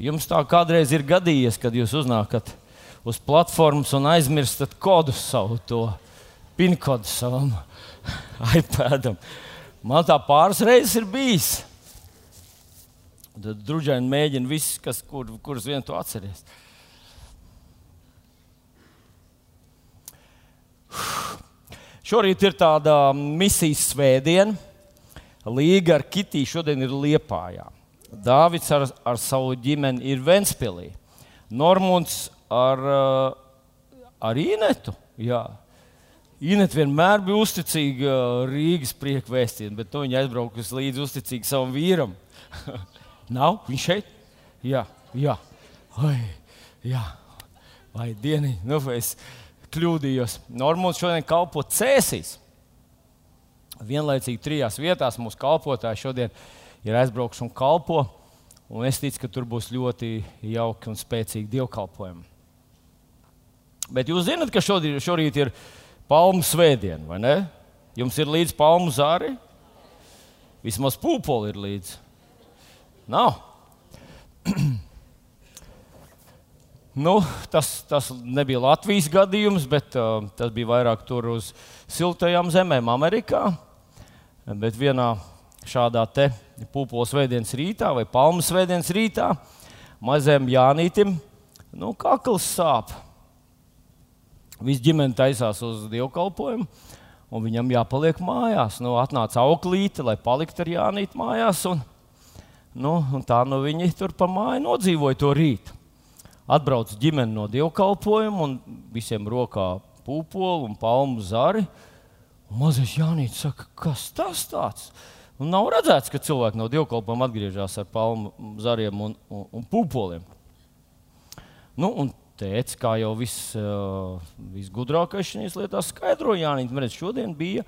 Jums tā kādreiz ir gadījies, kad jūs uznākat uz platformas un aizmirstat kodu savu, to pin kodu savam iPadam? Man tā pāris reizes ir bijis. Tad drudžaini mēģina viss, kas, kur, kurus vien to atceries. Šorīt ir tāda misijas svētdiena. Līga ar Kitiju šodien ir Liepājā. Dāvids ar, ar savu ģimeni ir Ventspīlī. Normons ar, uh, ar Inetu. Jā. Inet vienmēr bija uzticīga Rīgas priekšvēstījumam, bet nu, viņa aizbraukusi līdzi uzticīgi savam vīram. Nav viņš šeit? Jā, jā. Oi, jā. Vai dieniņ, nu es kļūdījos. Normons šodien kalpo cēsīs. Vienlaicīgi trijās vietās mūsu kalpotāji šodien ir aizbraukuši un kalpo. Un es ticu, ka tur būs ļoti jauki un spēcīgi dievkalpojumi. Bet jūs zināt, ka šodien, šorīt ir palmu svētdiena, vai ne? Jums ir līdzi palmu zāri? Vismaz pūpoli ir līdzi. Nav. nu, tas, tas nebija Latvijas gadījums, bet uh, tas bija vairāk tur uz siltajām zemēm, Amerikā. Bet vienā šādā te pūpoles veidienas rītā vai palmas veidienas rītā mazajam Jānītim nu, kakls sāp. Viss ģimene taisās uz dievkalpojumu, un viņam jāpaliek mājās. Nu, atnāca auklīte, lai paliktu ar Jānītu mājās. Un, Nu, tā nu viņi tur pa māju nodzīvoja to rītu. Atbrauc ģimene no dievkalpojuma un visiem rokā pūpoli un palmu zari. Un mazais Jānis saka, kas tas tāds? Un nav redzēts, ka cilvēki no dievkalpojuma atgriežas ar palmu zariem un, un, un pūpoliem. Nu, un teica, kā jau viss uh, visgudrākais šajās lietās skaidroja Jānis, redz, šodien bija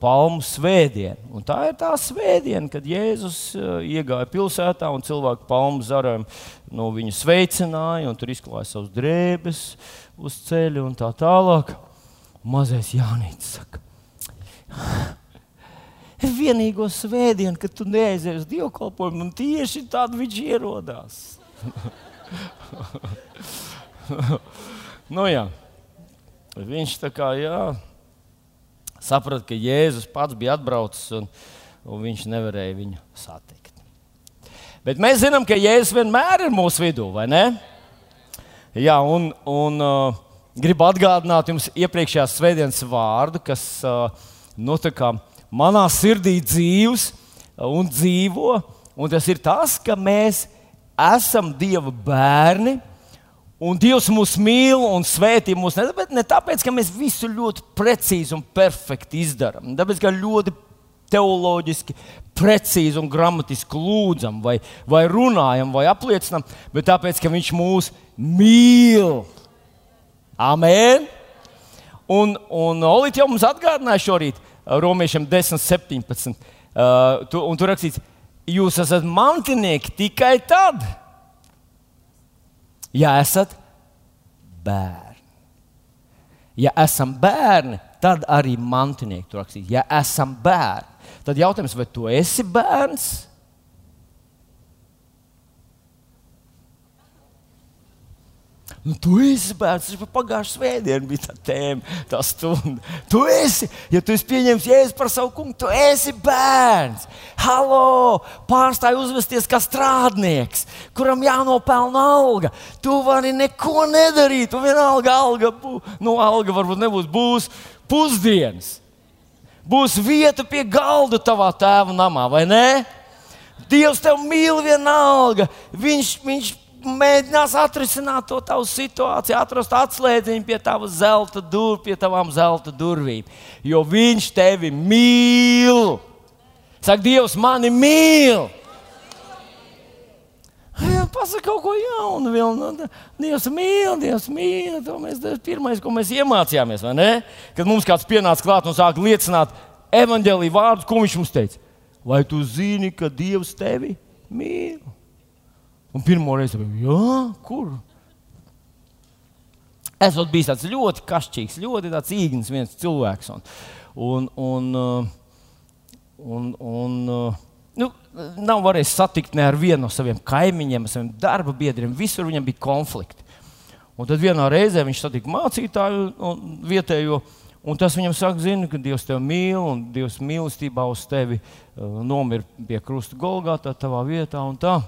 palmu svētdiena. Un tā ir tā svētdiena, kad Jēzus iegāja pilsētā un cilvēku palmu zarām no viņa sveicināja, un tur izklāja savus drēbes uz ceļa un tā tālāk. Mazais Jānis saka, vienīgo svētdienu, kad tu neaizies uz dievkalpojumu, un tieši tad viņš ierodās. nu, jā. Viņš tā kā, jā, saprata, ka Jēzus pats bija atbraucis un, un viņš nevarēja viņu satikt. Bet mēs zinām, ka Jēzus vienmēr ir mūsu vidū, vai ne? Jā, un, un uh, gribu atgādināt jums iepriekšējās svētdienas vārdu, kas uh, nu, manā sirdī dzīves un dzīvo. Un tas ir tas, ka mēs esam Dieva bērni Un Dievs mūs mīl un svētī mūs ne, ne tāpēc, ka mēs visu ļoti precīzi un perfekti izdarām, tāpēc, ka ļoti teoloģiski, precīzi un gramatiski lūdzam, vai, vai runājam, vai apliecinām, bet tāpēc, ka Viņš mūs mīl. Amen! Un, un Olīte jau mums atgādināja šorīt, Romiešiem 10, 17. Uh, tu, un tur rakstīts, jūs esat mantinieki tikai tad, ja esat bērni. Ja esam bērni, tad arī mantinieki tur rakstīt. Ja esam bērni, tad jautājums, vai tu esi bērns? Nu, tu esi bērns, tas pagājušā svētdienā bija tā tēma, tā stunda. Tu esi, ja tu esi pieņemts jēzus par savu kungu, tu esi bērns. Halo, pārstāj uzvesties kā strādnieks, kuram jānopelna alga. Tu vari neko nedarīt, tu vienalga alga, nu, alga varbūt nebūs, būs pusdienas. Būs vieta pie galda tavā tēva namā, vai ne? Dievs tev mīl vienalga. Viņš, viņš mēģinās atrisināt to tavu situāciju, atrast atslēdziņu pie tava zelta durvīm, pie tavām zelta durvīm. Jo viņš tevi mīl. Saka, Dievs mani mīl! Jā, pasaka kaut ko jaunu. Vēl, nu, Dievs mīl, Dievs mīl. Mēs, pirmais, ko mēs iemācījāmies? Kad mums kāds pienāca klāt un sāka liecināt evaņģēlīju vārdus, ko viņš mums teica? Vai tu zini, ka Dievs tevi mīl? Un pirmo reizi bija, jā, kur? Es esmu bijis tāds ļoti kašķīgs, ļoti īgns viens cilvēks. Un, un, un, uh, un, un, uh, nu, nav varējis satikt ne ar vienu no saviem kaimiņiem, saviem darba biedriem. Visur viņam bija konflikti. Un tad vienā reizē viņš satika mācītāju vietējo. Un tas viņam saka, zini, ka Dievs tevi mīl, un Dievs mīlestībā uz tevi uh, nomira pie krusta Golgātā, tavā vietā. Un, tā.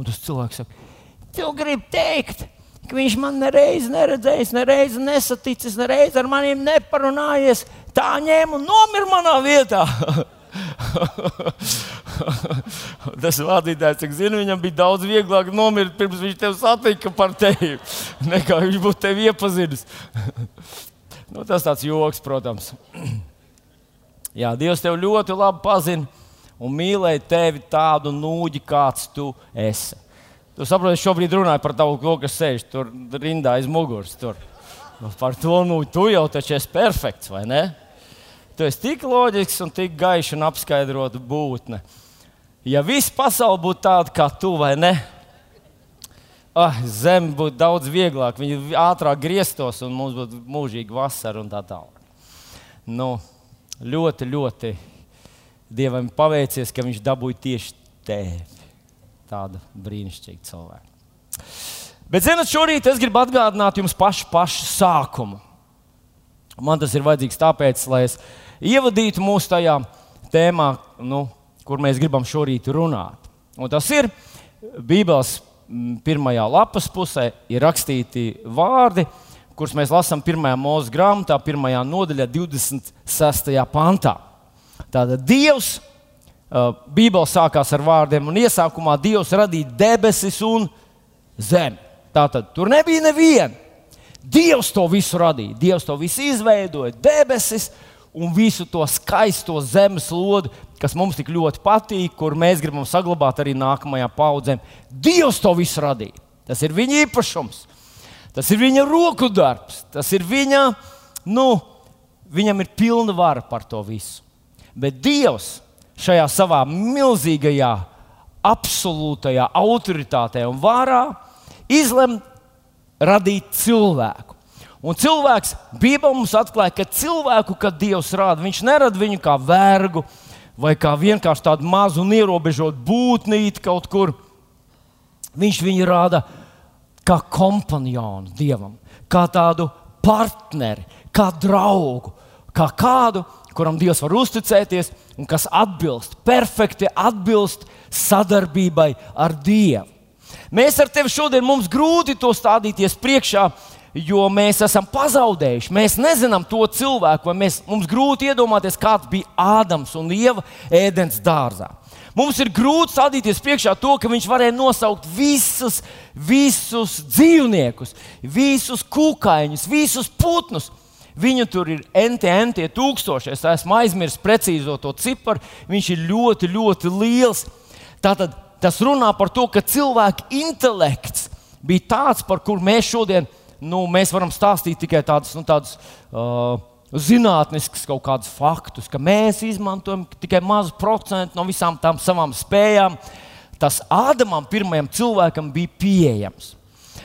Un tas cilvēks saka, tu gribi teikt, ka viņš man nereiz neredzējis, nereiz nesaticis, nereiz ar maniem neparunājies. Tā ņēma un nomira manā vietā. Tas vadītājs, cik zinu, viņam bija daudz vieglāk nomirt pirms viņš tevi satika par tevi, nekā viņš būtu tevi iepazinis. nu, tas tāds joks, protams. Jā, Dievs tevi ļoti labi pazina un mīlēja tevi tādu nūģi, kāds tu esi. Tu saproti, es šobrīd runāju par tavu ko, kas sēž tur rindā aiz muguras. Tur. Nu, par to nu, tu jau taču esi perfekts, vai ne? Tu esi tik loģisks un tik gaišs un apskaidrots būtne. Ja viss pasaule būtu tāda kā tu, vai ne? Ah, Zeme būtu daudz vieglāk, viņa ātrāk grieztos un mums būtu mūžīga vasara un tā tālāk. Nu, ļoti, ļoti Dievam paveicies, ka Viņš dabūja tieši tevi tādu brīnišķīgu cilvēku. Bet, zinot, šorīt es gribu atgādināt jums pašu, pašu sākumu. Man tas ir vajadzīgs tāpēc, lai es ievadītu mūsu tajā tēmā, nu, kur mēs gribam šorīt runāt. Un tas ir Bībeles pirmajā lapas pusē, ir rakstīti vārdi, kurus mēs lasām pirmajā mūža grāmatā, pirmajā nodaļā, 26. pantā. Tātad Dievs Uh, Bībele sākās ar vārdiem, un iesākumā Dievs radīja debesis un zemi. Tātad tur nebija neviena. Dievs to visu radīja. Dievs to visu izveidoja, debesis un visu to skaisto zemes lodi, kas mums tik ļoti patīk, kur mēs gribam saglabāt arī nākamajām paudzēm. Dievs to visu radīja. Tas ir viņa īpašums, tas ir viņa roku darbs, tas ir viņa, nu, viņam ir pilna vara par to visu. Bet Dievs šajā savā milzīgajā, absolūtajā autoritātē un vārā izlem radīt cilvēku. Un cilvēks, Bībelē mums atklāja, ka cilvēku, kad Dievs rāda, viņš nerada viņu kā vergu vai kā vienkārši tādu mazu un ierobežotu būtnīti kaut kur. Viņš viņu rāda kā kompanionu Dievam, kā tādu partneri, kā draugu, kā kādu, kuram Dievs var uzticēties un kas atbilst, perfekti atbilst sadarbībai ar Dievu. Mēs ar tevi šodien mums grūti to stādīties priekšā, jo mēs esam pazaudējuši. Mēs nezinām to cilvēku, vai mēs, mums grūti iedomāties, kāds bija Ādams un Ieva ēdienas dārzā. Mums ir grūti stādīties priekšā to, ka viņš varēja nosaukt visus, visus dzīvniekus, visus kukaiņus, visus putnus. Viņu tur ir NTN, tie tūkstoši. Es esmu aizmirsis precīzo to ciparu. Viņš ir ļoti, ļoti liels. Tātad tas runā par to, ka cilvēka intelekts bija tāds, par kur mēs šodien nu, mēs varam stāstīt tikai tādus. Nu, tādus uh, Zinātnisks kaut kādus faktus, ka mēs izmantojam tikai mazu procentu no visām tām savām spējām. Tas Ādamam, pirmajam cilvēkam, bija pieejams.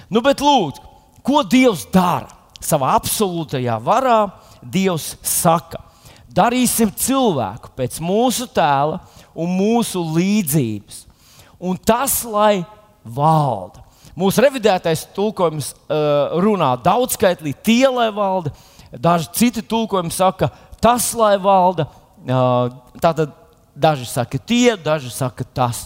Nu, bet lūdzu, ko Dievs dara? Savā absolūtajā varā, Dievs saka, darīsim cilvēku pēc mūsu tēla un mūsu līdzības. Un tas, lai valda. Mūsu revidētais tulkojums uh, runā daudzskaitlī, tie, lai valda. Daži citi tulkojumi saka, tas, lai valda. Uh, tātad daži saka tie, daži saka tas.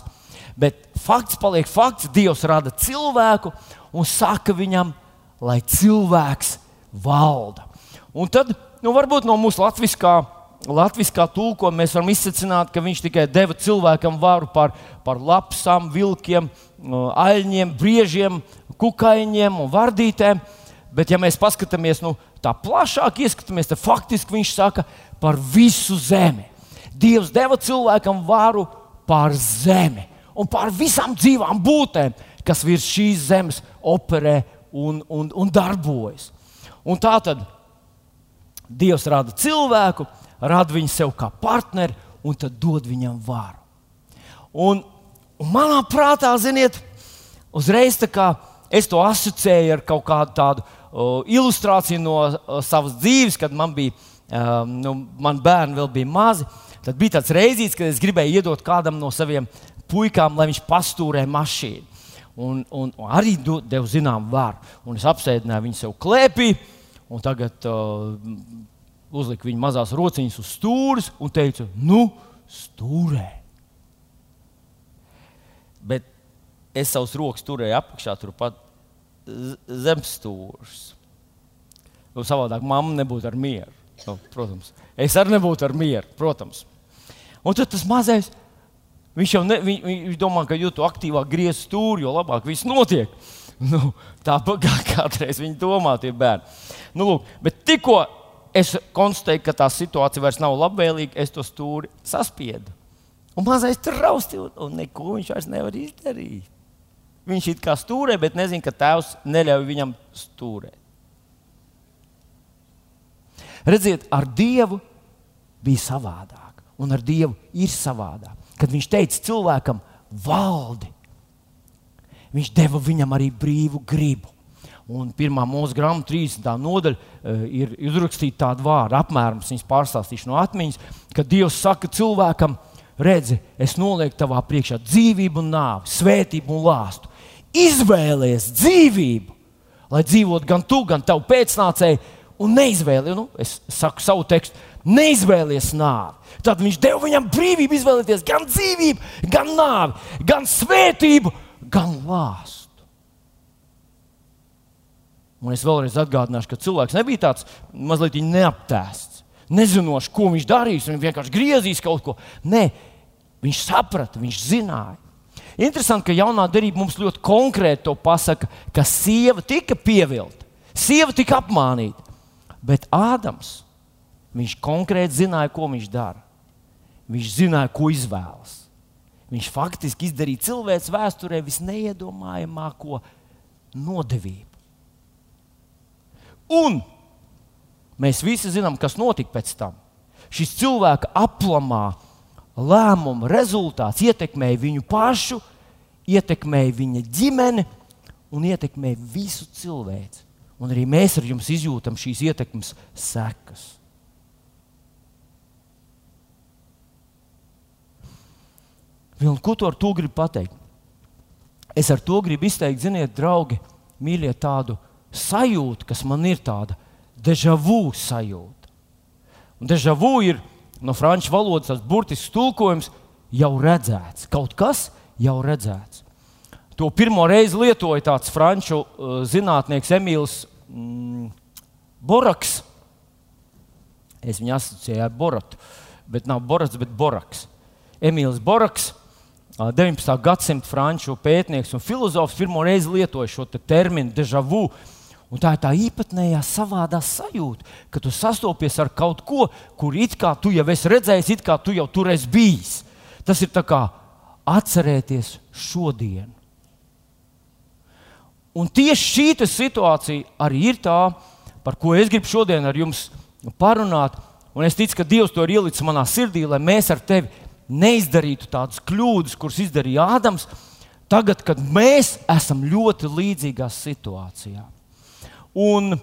Bet fakts paliek fakts. Dievs rada cilvēku un saka viņam, lai cilvēks valda. Un tad, nu, varbūt no mūsu latviskā, latviskā tulkojuma mēs varam izsvecināt, ka viņš tikai deva cilvēkam varu par, par lapsām, vilkiem, aļņiem, briežiem, kukaiņiem un vardītēm. Bet, ja mēs paskatāmies nu, tā plašāk, ieskatāmies, tad faktiski viņš saka par visu zemi. Dievs deva cilvēkam varu pār zemi un pār visām dzīvām būtnēm, kas virs šīs zemes operē un, un, un darbojas. Un tā tad Dievs rada cilvēku, rada viņu sev kā partneri un tad dod viņam varu. Un, un manā prātā, ziniet, uzreiz es to asociēju ar kaut kādu tādu uh, ilustrāciju no uh, savas dzīves, kad man bija, uh, nu, man bērni vēl bija mazi. tad bija tāds reizes, kad es gribēju iedot kādam no saviem puikām, lai viņš pastūrē mašīnu. Un, un, un arī devu zinām varu. Un es apsēdināju viņu sev klēpī, un tagad uh, uzliku viņa mazās rociņas uz stūres un teicu, nu, stūrē. Bet es savus rokas turēju apakšā, turpat zem stūres. Nu, savādāk mamma nebūtu ar mieru. Nu, protams, es arī nebūtu ar mieru, protams. Un tad tas mazais, viņš jau ne, viņ, viņš domā, ka jo aktīvāk griez stūri, jo labāk viss notiek. Nu, tā kā kādreiz viņi domā, tie bērni. Nu, lūk, bet tikko es konstatēju, ka tā situācija vairs nav labvēlīga, es to stūri saspiedu. Un mazais tur rausti, un, un neko viņš vairs nevar izdarīt. Viņš it kā stūrē, bet nezina, ka tēvs neļauj viņam stūrēt. Redziet, ar Dievu bija savādāk, un ar Dievu ir savādāk. Kad viņš teica cilvēkam, valdi, viņš deva viņam arī brīvu gribu. Un pirmā mūža grāmata, 30. nodaļa, uh, ir uzrakstīta tāda vārda, apmēram viņas pārstāstīšu no atmiņas, ka Dievs saka cilvēkam, redzi, es nolieku tavā priekšā dzīvību un nāvi, svētību un lāstu. Izvēlies dzīvību, lai dzīvotu gan tu, gan tavu pēcnācēju, un neizvēlies, nu, es saku savu tekstu, neizvēlies nāvi. Tad viņš deva viņam brīvību izvēlēties gan dzīvību, gan nāvi, gan svētību, gan lāstu. Un es vēlreiz atgādināšu, ka cilvēks nebija tāds mazliet neaptēsts, nezinošs, ko viņš darīs, viņš vienkārši griezīs kaut ko. Nē, viņš saprata, viņš zināja. Interesanti, ka jaunā derība mums ļoti konkrēti to pasaka, ka sieva tika pievilta, sieva tika apmānīta. Bet Ādams, viņš konkrēti zināja, ko viņš dara. Viņš zināja, ko izvēlas. Viņš faktiski izdarīja cilvēks vēsturē visneiedomājamāko nodevību. Un mēs visi zinām, kas notika pēc tam. Šis cilvēka aplamā lēmuma rezultāts ietekmēja viņu pašu, ietekmēja viņa ģimeni un ietekmēja visu cilvēku un arī mēs ar jums izjūtam šīs ietekmes sekas. Un ko tu ar to gribi pateikt? Es ar to gribu izteikt, ziniet, draugi, mīļie, tādu sajūtu, kas man ir tāda deja vu sajūta. Un deja vu ir no franču valodas tas burtisks tulkojums jau redzēts. Kaut kas jau redzēts. To pirmo reizi lietoja tāds franču uh, zinātnieks Emīls mm, Boraks. Es viņu asociēju ar Boratu, bet nav Borats, bet Boraks. Emīls Boraks, 19. Uh, gadsimta franču pētnieks un filozofs, pirmo reizi lietoja šo te terminu deja vu. Un tā ir tā īpatnējā savādā sajūta, ka tu sastopies ar kaut ko, kur it kā tu jau esi redzējis, it kā tu jau tur esi bijis. Tas ir kā atcerēties šodienu. Un tieši šī situācija arī ir tā, par ko es gribu šodien ar jums parunāt. Un es ticu, ka Dievs to ir ielicis manā sirdī, lai mēs ar tevi neizdarītu tādas kļūdas, kuras izdarīja Ādams, tagad, kad mēs esam ļoti līdzīgā situācijā. Un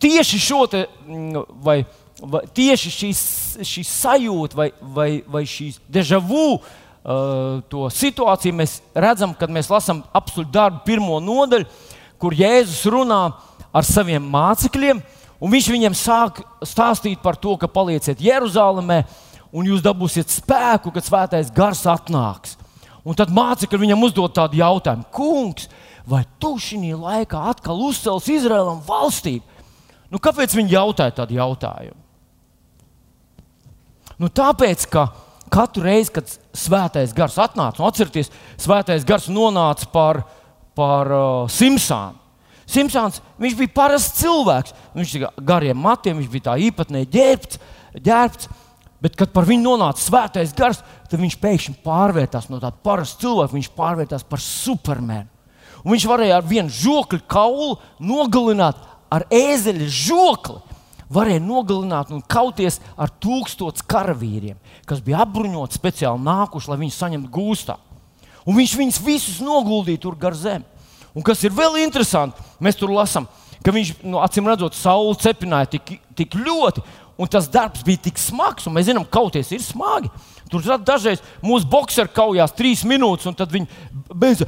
tieši šo te, mm, vai, vai tieši šīs, šīs sajūta vai, vai, vai šīs deja vu uh, situāciju mēs redzam, kad mēs lasām apakšu darbu pirmo nodaļu, kur Jēzus runā ar saviem mācekļiem. Viņš viņiem sāk stāstīt par to, ka palieciet Jeruzalemē un jūs dabūsiet spēku, kad svētais gars atnāks. Un tad mācekļi viņam uzdod tādu jautājumu: Kungs, vai tu šajā laikā atkal uzcels Izraēlam valstību? Nu, kāpēc viņi jautāja tādu jautājumu? Nu, tāpēc, ka katru reizi, kad svētais gars atnāca, un atcerieties, svētais gars nonāca par, par uh, Simpsonu. Simpsons bija parasts cilvēks. Viņš bija gariem matiem, viņš bija tā īpatnēji ģērbts, ģērbts. Bet, kad par viņu nonāca svētais gars, tad viņš pēkšņi pārvērtās no tāda parasta cilvēka, viņš pārvērtās par supermenu. Un viņš varēja ar vienu žokļu kaulu nogalināt ar ēzeļa žokli varēja nogalināt un kauties ar tūkstošiem karavīriem, kas bija apbruņoti speciāli nākuši, lai viņus saņemtu gūstā. Un viņš viņus visus noguldīja tur gar zemi. Un kas ir vēl interesanti, mēs tur lasām, ka viņš, nu, acīm redzot, sauli cepināja tik, tik ļoti, Un tas darbs bija tik smags, un mēs zinām, ka kauties ir smagi. Tur dažreiz mūsu boxeri kaujās trīs minūtes, un tad viņi beidz.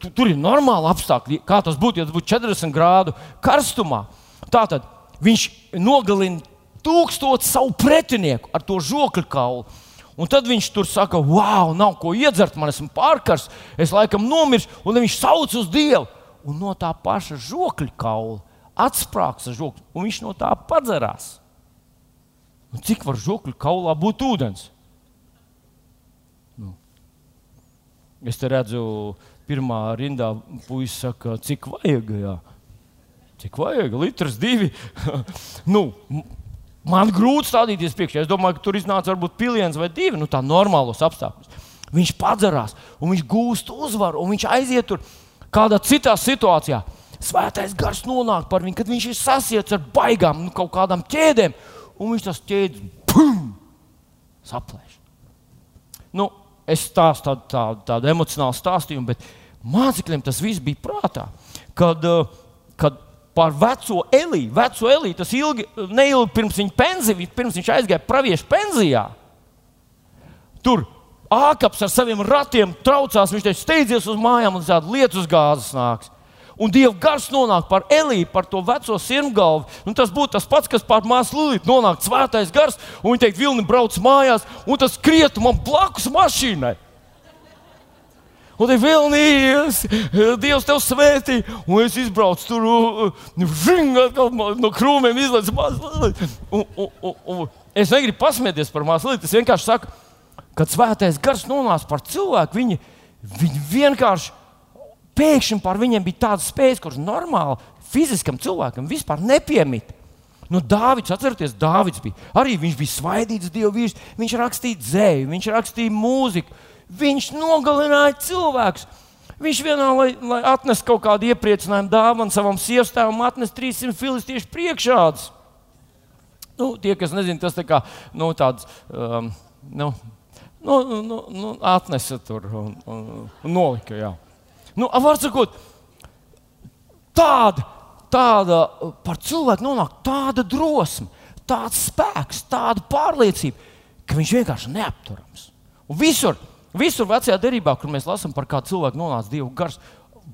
Tu, tur ir normāli apstākļi. Kā tas būtu, ja tas būtu 40 grādu karstumā? Tātad viņš nogalina tūkstošu savu pretinieku ar to žokļu kaulu. Un tad viņš tur saka, wow, nav ko iedzert, man esmu pārkars, es laikam nomiršu, un viņš sauc uz Dievu. Un no tā paša žokļa kaula atsprāgs ar žokli, un viņš no tā padzerās. Un cik var žokļu kaulā būt ūdens? Nu. Es te redzu, pirmā rindā puisis saka, cik vajag. Jā. Cik vajag? Litrs, divi. nu, man grūti stādīties priekšā. Es domāju, ka tur iznāca varbūt piliens vai divi, nu tā normālos apstākļos. Viņš padzerās, un viņš gūst uzvaru, un viņš aiziet tur kādā citā situācijā svētais gars nonāk par viņu, kad viņš ir sasiets ar baigām, nu, kaut kādām ķēdēm, un viņš tas ķēdes pum, saplēš. Nu, es stāstu tādu, tādu, tādu emocionālu stāstījumu, bet mācekļiem tas viss bija prātā. Kad, eh, kad par veco Eliju, veco Eliju, tas ilgi, neilgi pirms viņa pensija, pirms viņš aizgāja praviešu pensijā. Tur Ākaps ar saviem ratiem traucās. Viņš teica, steidzies uz mājām, un tāda lietus gāzes nāks un Dieva gars nonāk par Elīju, par to veco sirmgalvu. Un tas būtu tas pats, kas pār māsu Lilītu nonāk svētais gars, un viņi teikt, Vilni brauc mājās, un tas krietu man blakus mašīnai. Un te vilnījies, Dievs tev svētī, un es izbraucu tur, žing, no krūmiem izlaižu māsu. Es negribu pasmieties par māsu Lilītu, es vienkārši saku, kad svētais gars nonāca par cilvēku, viņi, viņi vienkārši pēkšņi par viņiem bija tādas spējas, kuras normāli fiziskam cilvēkam vispār nepiemīt. Nu, Dāvids, atcerieties, Dāvids bija arī viņš bija svaidīts Dieva vīrs. Viņš rakstīja dzēju, viņš rakstīja mūziku, viņš nogalināja cilvēkus. Viņš vienā, lai, lai atnestu kaut kādu iepriecinājumu dāvanu savam sievstāvam, atnesa 300 filistiešu priekšādus. Nu, tie, kas nezina, tas tā kā nu, tāds. Um, nu, nu, nu, nu, atnesa tur un, un, un nolika. Jā. Nu, var sakot, tāda, tāda par cilvēku nonāk tāda drosme, tāds spēks, tāda pārliecība, ka viņš vienkārši neapturams. Un visur, visur vecajā derībā, kur mēs lasām par kādu cilvēku nonāca Dieva gars,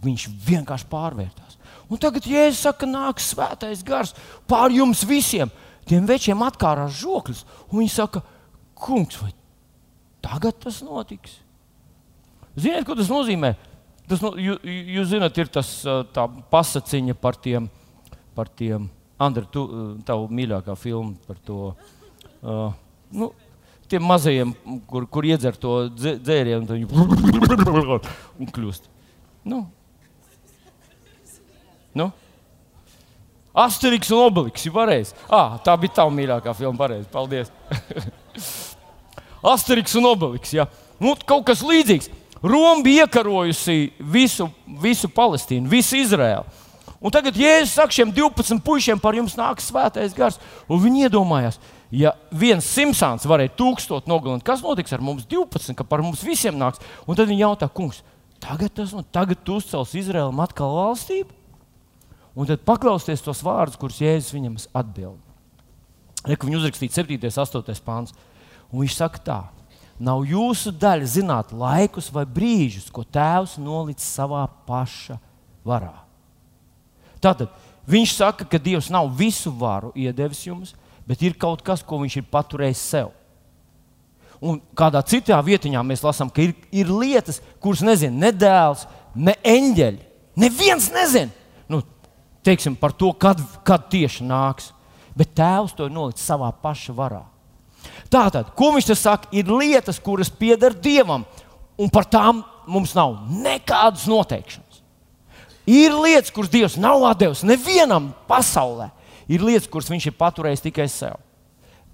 viņš vienkārši pārvērtās. Un tagad, ja Jēzus saka, nāks svētais gars pār jums visiem, tiem večiem atkārās žoklis, un viņi saka, kungs, vai tagad tas notiks? Ziniet, ko tas nozīmē? Tas, nu, jūs, jūs zināt, ir tas pasakiņa par tiem, par tiem Andri, tu, tavu mīļākā filma par to. Uh, nu, Tiem mazajiem, kur, kur iedzer to dzērienu, tad viņi un kļūst. Nu. Nu? Asterix un Obelix ir pareizi. Ah, tā bija tā mīļākā filma. Pareizi. Paldies. Asterix un Obelix. Ja. Nu, kaut kas līdzīgs. Roma bija iekarojusi visu, visu Palestīnu, visu Izraēlu. Un tagad Jēzus saka šiem 12 puišiem, par jums nāks svētais gars. Un viņi iedomājās, ja viens Simpsons varēja tūkstošu nogalināt, kas notiks ar mums 12, ka par mums visiem nāks? Un tad viņi jautā, kungs, tagad tas un tagad tu uzcels Izraēlam atkal valstību? Un tad paklausieties tos vārdus, kurus Jēzus viņam atbild. Viņi uzrakstīja 7. un 8. pāns. Un viņš saka tā, Nav jūsu daļa zināt laikus vai brīžus, ko Tēvs nolicis savā paša varā. Tātad viņš saka, ka Dievs nav visu varu iedevis jums, bet ir kaut kas, ko viņš ir paturējis sev. Un kādā citā vietā mēs lasām, ka ir, ir lietas, kuras nezina ne dēls, ne eņģeļi. Neviens nezina nu, teiksim, par to, kad, kad tieši nāks. Bet tēvs to nolicis savā paša varā. Tātad, ko viņš te saka, ir lietas, kuras pieder Dievam, un par tām mums nav nekādas noteikšanas. Ir lietas, kuras Dievs nav devis nevienam pasaulē. Ir lietas, kuras viņš ir paturējis tikai sev.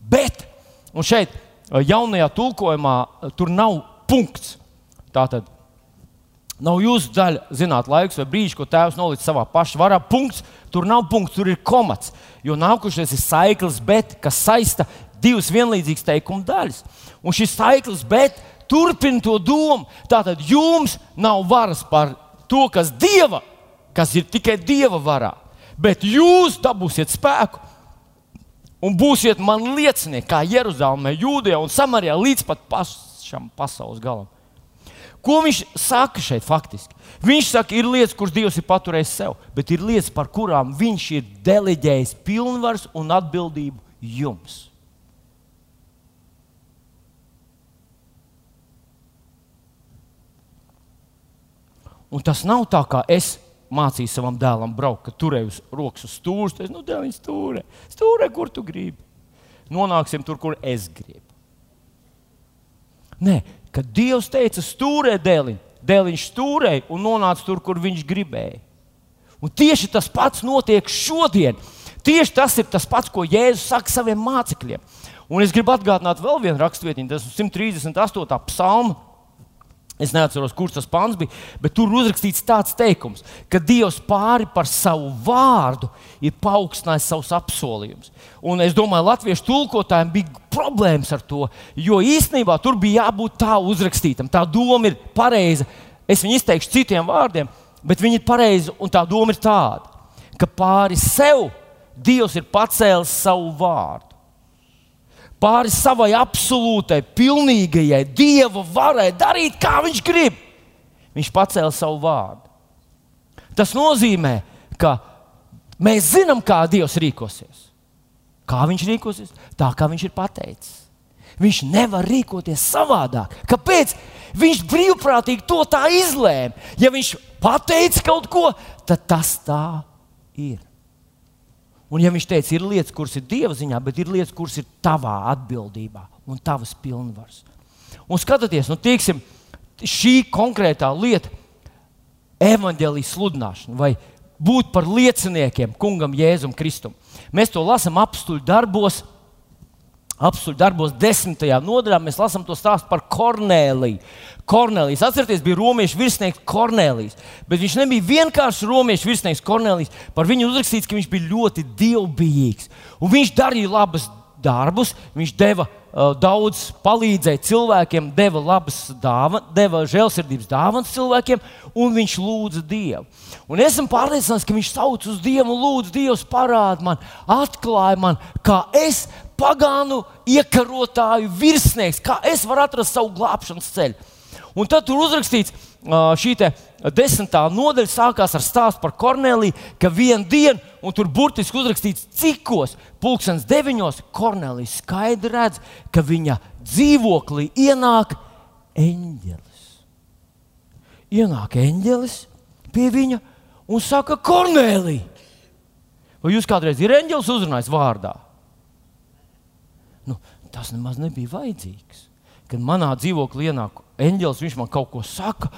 Bet, un šeit, jaunajā tulkojumā, tur nav punkts. Tātad, nav jūsu daļa zināt laiks vai brīdis, ko tēvs nolicis savā paša varā. Punkts, tur nav punkts, tur ir komats. Jo nākušais ir saiklis, bet kas saista divas vienlīdzīgas teikuma daļas. Un šis saiklis, bet turpina to domu. Tātad jums nav varas par to, kas dieva, kas ir tikai dieva varā. Bet jūs dabūsiet spēku, un būsiet man liecinieki, kā Jeruzalemē, Jūdejā un Samarijā līdz pat pašam pasaules galam. Ko viņš saka šeit faktiski? Viņš saka, ir lietas, kuras Dievs ir paturējis sev, bet ir lietas, par kurām viņš ir deleģējis pilnvaru un atbildību jums. Un tas nav tā, kā es mācīju savam dēlam braukt, ka turēju uz rokas uz stūra. Es nu, dēliņ, stūrē, stūrē, kur tu gribi. Nonāksim tur, kur es gribu. Nē, kad Dievs teica, stūrē dēliņ, dēliņš stūrēja un nonāca tur, kur viņš gribēja. Un tieši tas pats notiek šodien. Tieši tas ir tas pats, ko Jēzus saka saviem mācekļiem. Un es gribu atgādināt vēl vienu rakstvietiņu, tas ir 138. psalma Es neatceros, kurš tas pāns bija, bet tur uzrakstīts tāds teikums, ka Dievs pāri par savu vārdu ir paaugstinājis savus apsolījumus. Un es domāju, latviešu tulkotājiem bija problēmas ar to, jo īstenībā tur bija jābūt tā uzrakstītam. Tā doma ir pareiza. Es viņu izteikšu citiem vārdiem, bet viņi ir pareizi, un tā doma ir tāda, ka pāri sev Dievs ir pacēlis savu vārdu pāri savai absolūtai, pilnīgajai dieva varai darīt, kā viņš grib. Viņš pacēla savu vārdu. Tas nozīmē, ka mēs zinām, kā Dievs rīkosies. Kā viņš rīkosies? Tā kā viņš ir pateicis. Viņš nevar rīkoties savādāk. Kāpēc? Viņš brīvprātīgi to tā izlēma. Ja viņš pateica kaut ko, tad tas tā ir. Un, ja viņš teica, ir lietas, kuras ir dieva ziņā, bet ir lietas, kuras ir tavā atbildībā un tavas pilnvaras. Un skatieties, nu, tieksim, šī konkrētā lieta, evanģēlijas sludināšana vai būt par lieciniekiem kungam Jēzum Kristum. Mēs to lasām apstuļu darbos, apstuļu darbos, desmitajā nodaļā. Mēs lasām to stāstu par Kornēliju. Kornelijs. Atcerieties, bija romiešu virsnieks Kornelijs. Bet viņš nebija vienkārši romiešu virsnieks Kornelijs. Par viņu uzrakstīts, ka viņš bija ļoti dievbijīgs. Un viņš darīja labus darbus, viņš deva uh, daudz, palīdzēja cilvēkiem, deva labas dāvanas, deva žēlsirdības dāvanas cilvēkiem, un viņš lūdza Dievu. Un esmu pārliecināts, ka viņš sauc uz Dievu un lūdz Dievs parāda man, atklāja man, kā es pagānu iekarotāju virsnieks, kā es varu atrast savu glābšanas ceļu. Un tad tur uzrakstīts, šī desmitā nodaļa sākās ar stāstu par Korneliju, ka vienā dienā, un tur burtiski uzrakstīts, cikos, pulkstenis deviņos, Kornelija skaidri redz, ka viņa dzīvoklī ienāk eņģelis. Ienāk eņģelis pie viņa un saka, Kornelija, vai jūs kādreiz ir eņģelis uzrunājis vārdā? Tas nemaz nebija vajadzīgs. Kad manā dzīvoklī ienāk eņģelis, viņš man kaut ko saka.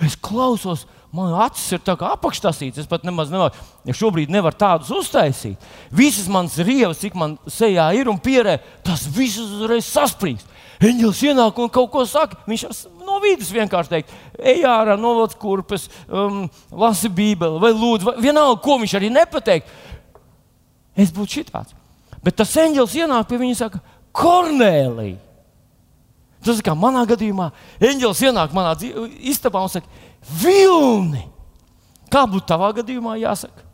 Es klausos, man acis ir tā kā apakštasīts. Es pat nemaz nevaru, ja šobrīd nevaru tādus uztaisīt. Visas manas rievas, cik man sejā ir un pierē, tas viss uzreiz saspringst. Eņģelis ienāk un kaut ko saka. Viņš no vidus vienkārši teikt, ej ārā, novāc kurpes, um, lasi Bībeli vai lūdzu, vai vienalga, ko viņš arī nepateikt. Es būtu šitāds. Bet tas eņģelis ienāk pie viņa un saka, Kornēlija! Tas kā manā gadījumā, eņģelis ienāk manā istabā un saka, Vilni! Kā būtu tavā gadījumā jāsaka?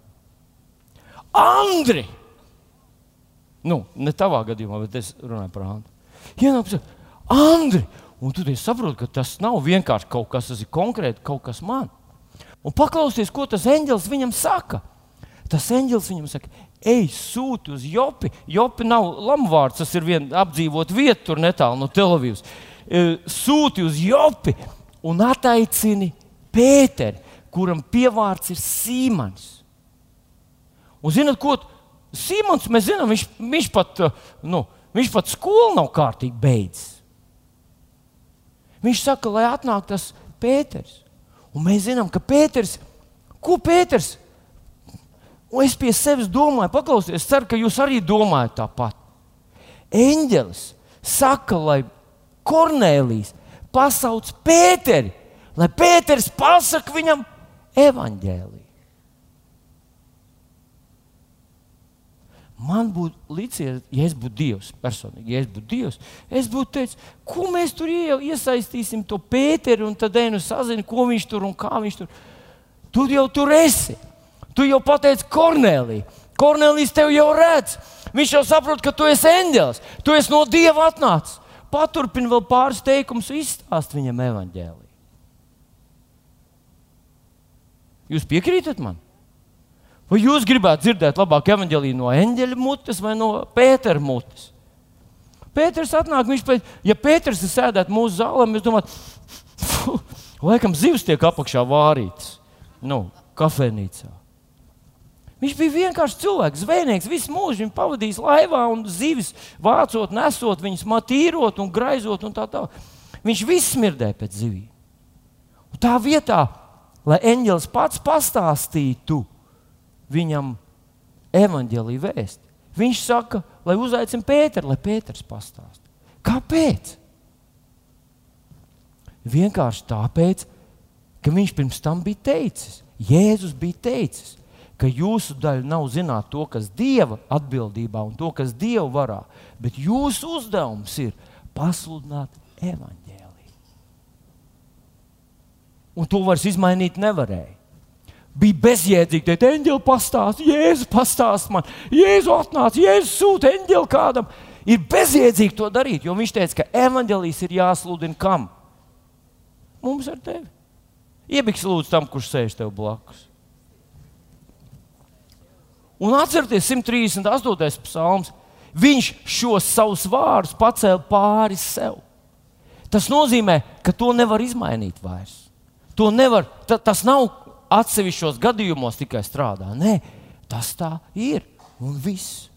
Andri! Nu, ne tavā gadījumā, bet es runāju par Andri. Ienāk, saka, Andri! Un tu saproti, ka tas nav vienkārši kaut kas, tas ir konkrēti kaut kas man. Un paklausieties, ko tas eņģelis viņam saka. Tas eņģelis viņam saka, ej, sūti uz Jopi. Jopi nav lamuvārds, tas ir viena apdzīvota vieta, tur netālu no Telavīvas. E, sūti uz Jopi un attaicini Pēteri, kuram pievārds ir Sīmans. Un zinot, ko Sīmans, mēs zinām, viņš, viņš, pat, e, nu, viņš pat skolu nav kārtīgi beidzis. Viņš saka, lai atnāk tas Pēters. Un mēs zinām, ka Pēters, ko Pēters Un es pie sevis domāju, paklausieties, es ceru, ka jūs arī domājat tāpat. Eņģelis saka, lai Kornēlijs pasauc Pēteri, lai Pēters pasakā viņam evaņģēliju. Man būtu līdzies, ja es būtu Dievs, personīgi, ja es būtu Dievs, es būtu teicis, ko mēs tur iesaistīsim, to Pēteri, un tad ejam sazini, ko viņš tur un kā viņš tur. Tur jau tur esi. Tu jau pateici, Kornelija, Kornelijas tev jau redz. Viņš jau saprot, ka tu esi eņģēlis, tu esi no Dieva atnācis. Paturpini vēl pāris teikumus, izstāst viņam evaņģēlī. Jūs piekrītat man? Vai jūs gribētu dzirdēt labāk evaņģēlīju no eņģeļa mutes vai no Pētera mutes? Pēters atnāk, viņš pēc, ja Pēters ir sēdēt mūsu zālē, mēs domājam, laikam zivs tiek apakšā vārītas, nu, kafejnīcā. Viņš bija vienkārši cilvēks, zvejnieks, visu mūžu viņa pavadījis laivā un zivis vācot, nesot, viņas matīrot un graizot un tā tālāk. Viņš viss smirdēja pēc zivīm. Un tā vietā, lai eņģelis pats pastāstītu viņam evaņģēlīju vēstu, viņš saka, lai uzaicina Pēteru, lai Pēters pastāstītu. Kāpēc? Vienkārši tāpēc, ka viņš pirms tam bija teicis, Jēzus bija teicis, ka jūsu daļa nav zināt to, kas Dieva atbildībā un to, kas Dieva varā, bet jūsu uzdevums ir pasludināt evaņģēlīju. Un to vairs izmainīt nevarēja. Bija bezjēdzīgi teikt, eņģeli pastāst, Jēzus pastāst man, Jēzus atnāca, Jēzus sūta eņģeli kādam. Ir bezjēdzīgi to darīt, jo viņš teica, ka evaņģēlījis ir jāsludina kam? Mums ar tevi. Iebiks lūdzu tam, kurš sēž tev blakus. Un atcerieties, 138. psalms. Viņš šos savus vārdus pacēla pāri sev. Tas nozīmē, ka to nevar izmainīt vairs. To nevar, ta, tas nav atsevišķos gadījumos tikai strādā. Nē, tas tā ir un viss.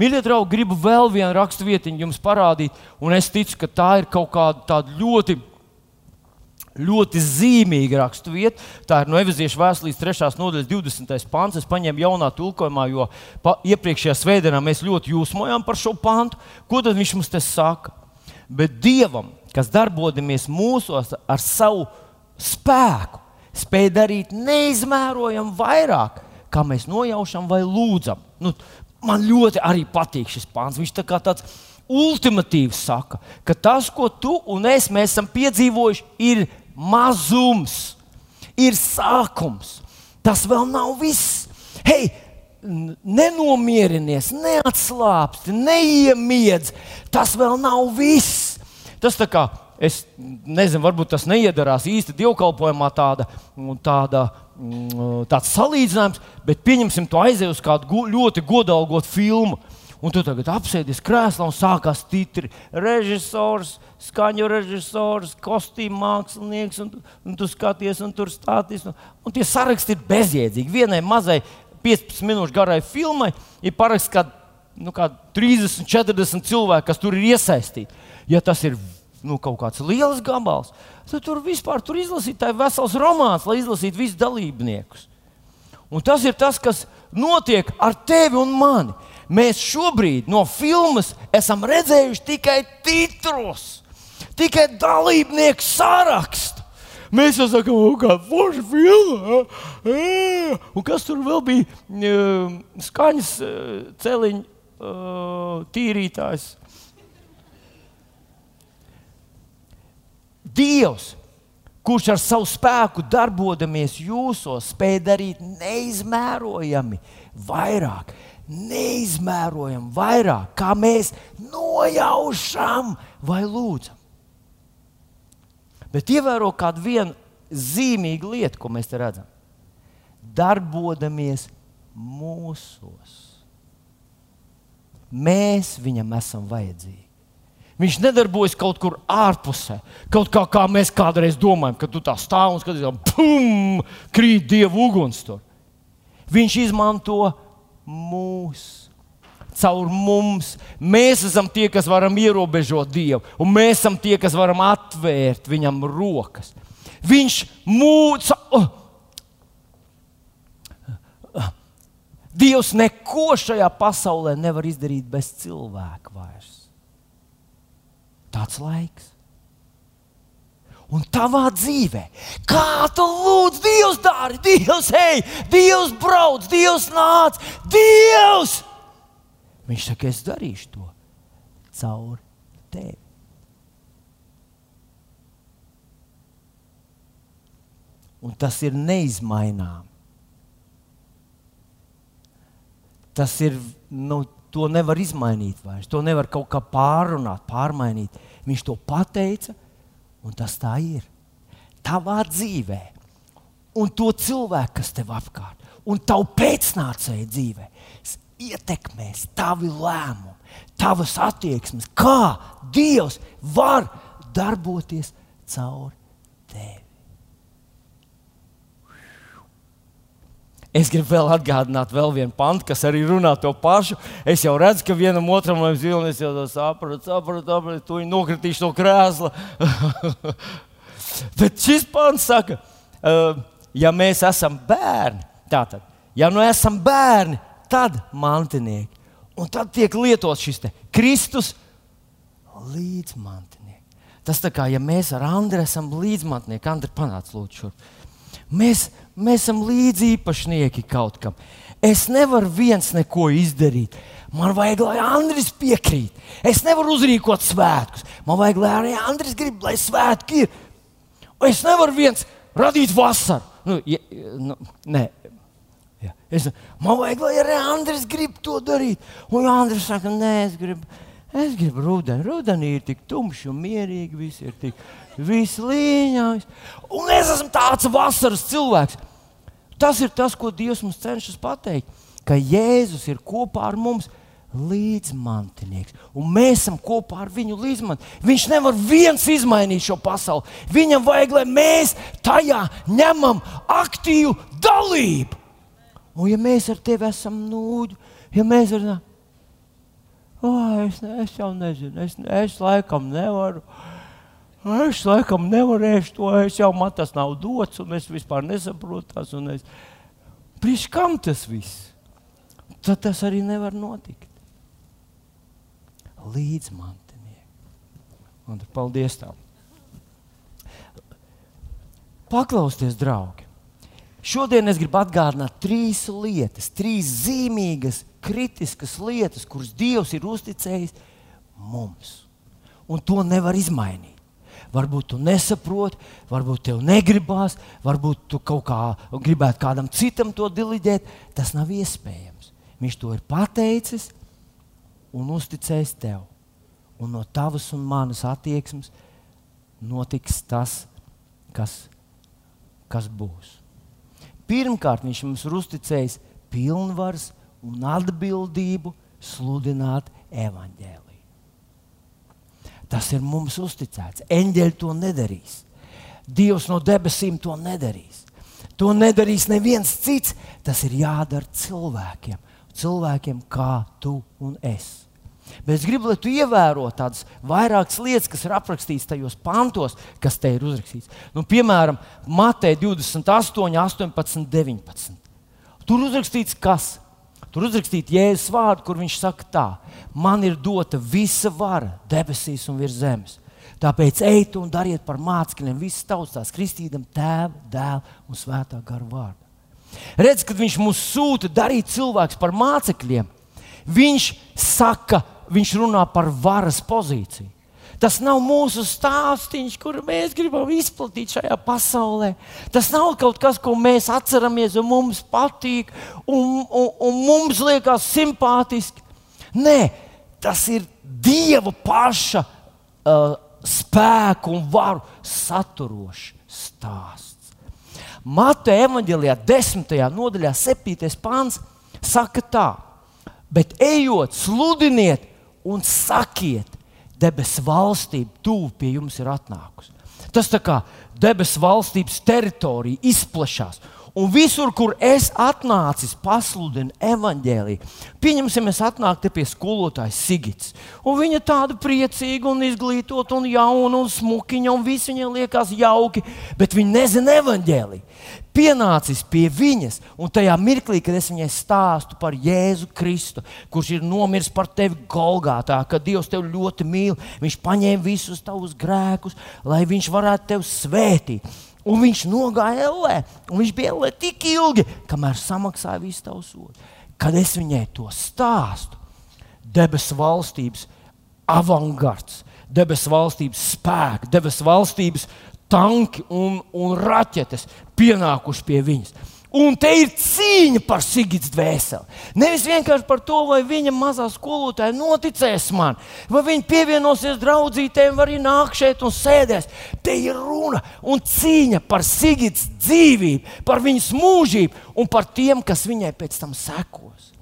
Mīļie draugi, gribu vēl vienu raksturvietiņu jums parādīt, un es ticu, ka tā ir kaut kāda ļoti ļoti zīmīga raksturvieta. Tā ir no Eveziešu vēstures 3. nodaļas 20. pāns. Es paņēmu jaunā tulkojumā, jo pa, iepriekšējā svētdienā mēs ļoti jūsmojām par šo pantu. Ko tad viņš mums te saka? Bet Dievam, kas darbojamies mūsos ar savu spēku, spēj darīt neizmērojami vairāk, kā mēs nojaušam vai lūdzam. Nu, man ļoti arī patīk šis pāns. Viņš tā kā tāds ultimatīvs saka, ka tas, ko tu un es esam piedzīvojuši, ir mazums, ir sākums. Tas vēl nav viss. Hei, nenomierinies, neatslāpsti, neiemiedz. Tas vēl nav viss. Tas tā kā es nezinu, varbūt tas neiedarās īsti dievkalpojumā, tāda, tāda, tāds salīdzinājums, bet pieņemsim to aiziet uz kādu ļoti godalgotu filmu un tu tagad apsēdies krēslā un sākās titri. Režisors, skaņu režisors, kostīm mākslinieks, un, un tu skaties, un tur stāties. Un, un tie saraksti ir bezjēdzīgi. Vienai mazai 15 minūšu garai filmai ir paraksts kā, nu, kā 30, 40 cilvēki, kas tur ir iesaistīti. Ja tas ir nu, kaut kāds liels gabals, tad tur vispār tur izlasīt vesels romāns, lai izlasītu visus dalībniekus. Un tas ir tas, kas notiek ar tevi un mani. Mēs šobrīd no filmas esam redzējuši tikai titrus, tikai dalībnieku sarakstu. Mēs jau sakām, kāda forša filma. Un kas tur vēl bija? Skaņas celiņa tīrītājs. Dievs, kurš ar savu spēku darbojamies jūsos, spēj darīt neizmērojami vairāk neizmērojami vairāk, kā mēs nojaušam vai lūdzam. Bet ievēro kādu vienu zīmīgu lietu, ko mēs te redzam. Darbojamies mūsos. Mēs viņam esam vajadzīgi. Viņš nedarbojas kaut kur ārpusē, kaut kā, kā mēs kādreiz domājam, kad tu tā stāv un skaties, pum, krīt dievu uguns tur. Viņš izmanto mūs. Caur mums mēs esam tie, kas varam ierobežot Dievu, un mēs esam tie, kas varam atvērt viņam rokas. Viņš mūca. Oh. Dievs neko šajā pasaulē nevar izdarīt bez cilvēka vairs. Tāds laiks. Un tavā dzīvē, kā tu lūdz, Dievs dara, Dievs ej, Dievs brauc, Dievs nāc, Dievs! Viņš saka, es darīšu to caur tevi. Un tas ir neizmainām. tas ir, nu, to nevar izmainīt vairs. To nevar kaut kā pārrunāt, pārmainīt. Viņš to pateica, un tas tā ir. Tavā dzīvē, un to cilvēku, kas tev apkārt, un tavu pēcnācēju dzīvē, ietekmēs tavi lēmumi, tavas attieksmes, kā Dievs var darboties caur tevi. Es gribu vēl atgādināt, vēl vienu pantu, kas arī runā to pašu. Es jau redzu, ka vienam otram ir zila, es jau saprotu, saprotu, saprotu, tu viņu nokritīšu no krēsla. Bet šis pants saka, ja mēs esam bērni, tātad, ja nu esam bērni, tad mantinieki. Un tad tiek lietots šis Kristus līdzmantinieks. Tas tā kā ja mēs ar Andru esam līdzmantnieki, Andri, panāc lūdzu šurp. Mēs, mēs esam līdziepašnieki kaut kam. Es nevaru viens neko izdarīt. Man vajag, lai Andris piekrīt. Es nevaru uzrīkot svētkus. Man vajag, lai arī Andris grib, lai svētki ir. Es nevaru viens radīt vasaru. Nu, ja, nu, nē. Es, man vajag, lai arī Andris grib to darīt. Un Andris saka, nē, es gribu, es gribu rudeni. Rudenī ir tik tumšs un mierīgi, viss ir tik vislīņāks. Un es esmu tāds vasaras cilvēks. Tas ir tas, ko Dievs mums cenšas pateikt. Ka Jēzus ir kopā ar mums līdzmantinieks. Un mēs esam kopā ar viņu līdzmantniekiem. Viņš nevar viens izmainīt šo pasauli. Viņam vajag, lai mēs tajā ņemam aktīvu dalību. Un ja mēs ar tevi esam nūģi, ja mēs ar tevi. Oh, es, es jau nezinu, es, es laikam nevaru. Es laikam nevarēšu to, es jau man tas nav dots, un es vispār nesaprotu tās. Es... Priekš kam tas viss? Tad tas arī nevar notikt. Līdzmantinieki. Un paldies tev. Paklausieties, draugi. Šodien es gribu atgādināt trīs lietas, trīs zīmīgas, kritiskas lietas, kuras Dievs ir uzticējis mums. Un to nevar izmainīt. Varbūt tu nesaproti, varbūt tev negribās, varbūt tu kaut kā gribētu kādam citam to diliģēt. Tas nav iespējams. Viņš to ir pateicis un uzticējis tev. Un no tavas un manas attieksmes notiks tas, kas, kas būs. Pirmkārt, viņš mums ir uzticējis pilnvaras un atbildību sludināt evaņģēliju. Tas ir mums uzticēts. Eņģeļi to nedarīs. Dievs no debesīm to nedarīs. To nedarīs neviens cits. Tas ir jādara cilvēkiem. Cilvēkiem kā tu un es. Bet es gribu, lai tu ievēro tādas vairākas lietas, kas ir aprakstītas tajos pantos, kas te ir uzrakstīts. Nu, piemēram, Mateja 28, 18, 19. Tur uzrakstīts, kas? Tur uzrakstīts Jēzus vārdu, kur viņš saka, tā, man ir dota visa vara debesīs un virs zemes. Tāpēc ejiet un dariet par mācekļiem visas tautas, kristītam tēva, dēla un svētā gara vārdu. Redz, kad viņš mūs sūta darīt cilvēkus par mācekļiem, viņš saka, viņš runā par varas pozīciju. Tas nav mūsu stāstījums, kuru mēs gribam izplatīt šajā pasaulē. Tas nav kaut kas, ko mēs atceramies, un mums patīk, un, un, un mums liekas simpātiski. Nē, tas ir Dieva paša uh, spēku un varu saturošs stāsts. Mateja evanģēlijā, 10. nodaļā, 7. pāns, saka tā, bet ejot, sludiniet un sakiet, debesu valstība tuvu pie jums ir atnākusi. Tas tā kā debesu valstības teritorija izplatās. Un visur, kur es atnācis, pasludinu evaņģēlīju. Pieņemsim, es atnāku pie skolotāja Sigits. Un viņa tāda priecīga, un izglītota, un jauna, un smukiņa, un viss viņai liekas jauki, bet viņa nezina evaņģēlīju pienācis pie viņas, un tajā mirklī, kad es viņai stāstu par Jēzu Kristu, kurš ir nomiris par tevi Golgātā, ka Dievs tevi ļoti mīl, Viņš paņēma visus tavus grēkus, lai Viņš varētu tevi svētīt. Un viņš nogāja LE, un viņš bija LE tik ilgi, kamēr samaksāja visu tavu sodu. Kad es viņai to stāstu, debesu valstības avangards, debesu valstības spēks, debesu valstības tanki un, un raķetes pienākuši pie viņas. Un te ir cīņa par Sigita dvēseli. Nevis vienkārši par to, vai viņa mazā skolotāja noticēs man, vai viņa pievienosies draudzītēm, vai arī nāk šeit un sēdēs. Te ir runa un cīņa par Sigita dzīvību, par viņas mūžību un par tiem, kas viņai pēc tam sekos.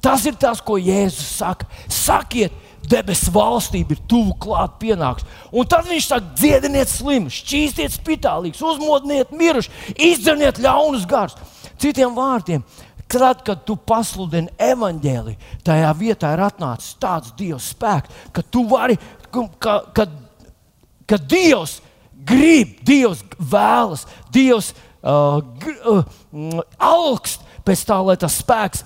Tas ir tas, ko Jēzus saka. Sakiet, debesu valstība ir tuvu klāt pienāks. Un tad viņš saka, dziediniet slimus, šķīstiet spitālīgus, uzmodiniet mirušus, izdzeniet ļaunus garus. Citiem vārdiem, tad, kad tu pasludini evaņģēliju, tajā vietā ir atnācis tāds Dieva spēks, ka tu vari, ka, ka, ka Dievs grib, Dievs vēlas, Dievs uh, uh, augst pēc tā, lai tas spēks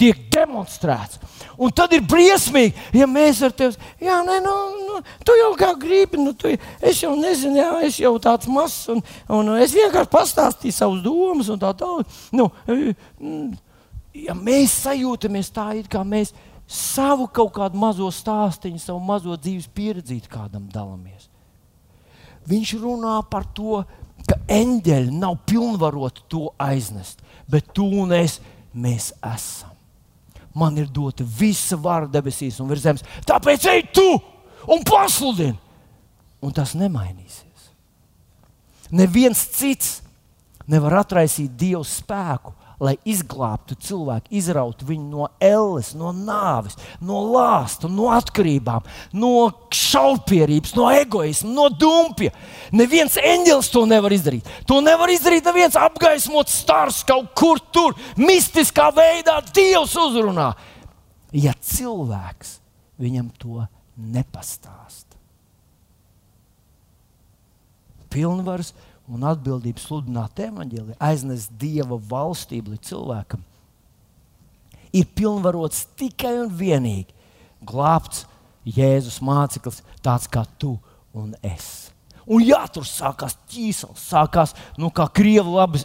tiek demonstrēts. Un tad ir briesmīgi, ja mēs ar tevi, nē, nu, nu, tu jau kā gribi, nu, tu, es jau nezinu, jā, es jau tāds mazs, un, un es vienkārši pastāstīju savus domas un tā tālāk. Nu, ja mēs sajūtamies tā, it kā mēs savu kaut kādu mazo stāstīņu, savu mazo dzīves pieredzi kādam dalāmies. Viņš runā par to, ka eņģeļi nav pilnvaroti to aiznest, bet tu un es, mēs esam man ir dota visa vara debesīs un virs zemes. Tāpēc ej tu un pasludini, un tas nemainīsies. Neviens cits nevar atraisīt Dieva spēku lai izglābtu cilvēku, izrautu viņu no elles, no nāves, no lāsta, no atkarībām, no šaupierības, no egoisma, no dumpja. Neviens eņģelis to nevar izdarīt. To nevar izdarīt neviens apgaismots stars kaut kur tur, mistiskā veidā Dievs uzrunā. Ja cilvēks viņam to nepastāst. Pilnvars un atbildību sludināt evaņģēliju, aiznes dieva valstību līdz cilvēkam, ir pilnvarots tikai un vienīgi glābts Jēzus māceklis, tāds kā tu un es. Un jā, tur sākās ķīsels, sākās, nu, kā krievu labi,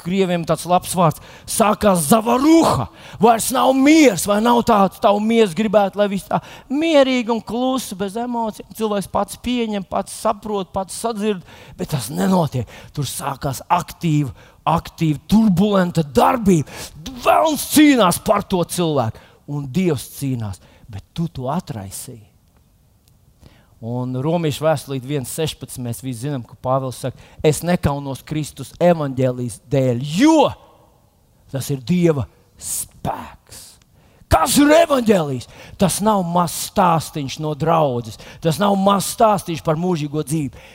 krieviem tāds labs vārds, sākās zavaruha. Vairs nav miers, vai nav tāds, tā miers gribētu, lai viss tā mierīgi un klusi, bez emocijām. Cilvēks pats pieņem, pats saprot, pats sadzird, bet tas nenotiek. Tur sākās aktīva, aktīva, turbulenta darbība. Vēlns cīnās par to cilvēku, un Dievs cīnās, bet tu to atraisīji. Un Romas vēstulīt 1,16 mēs visi zinām, ka Pāvils saka, es nekaunos Kristus evaņģēlijas dēļ, jo tas ir Dieva spēks. Kas ir evaņģēlijs? Tas nav mazs stāstījums no draudzes, tas nav mazs stāstījums par mūžīgo dzīvi.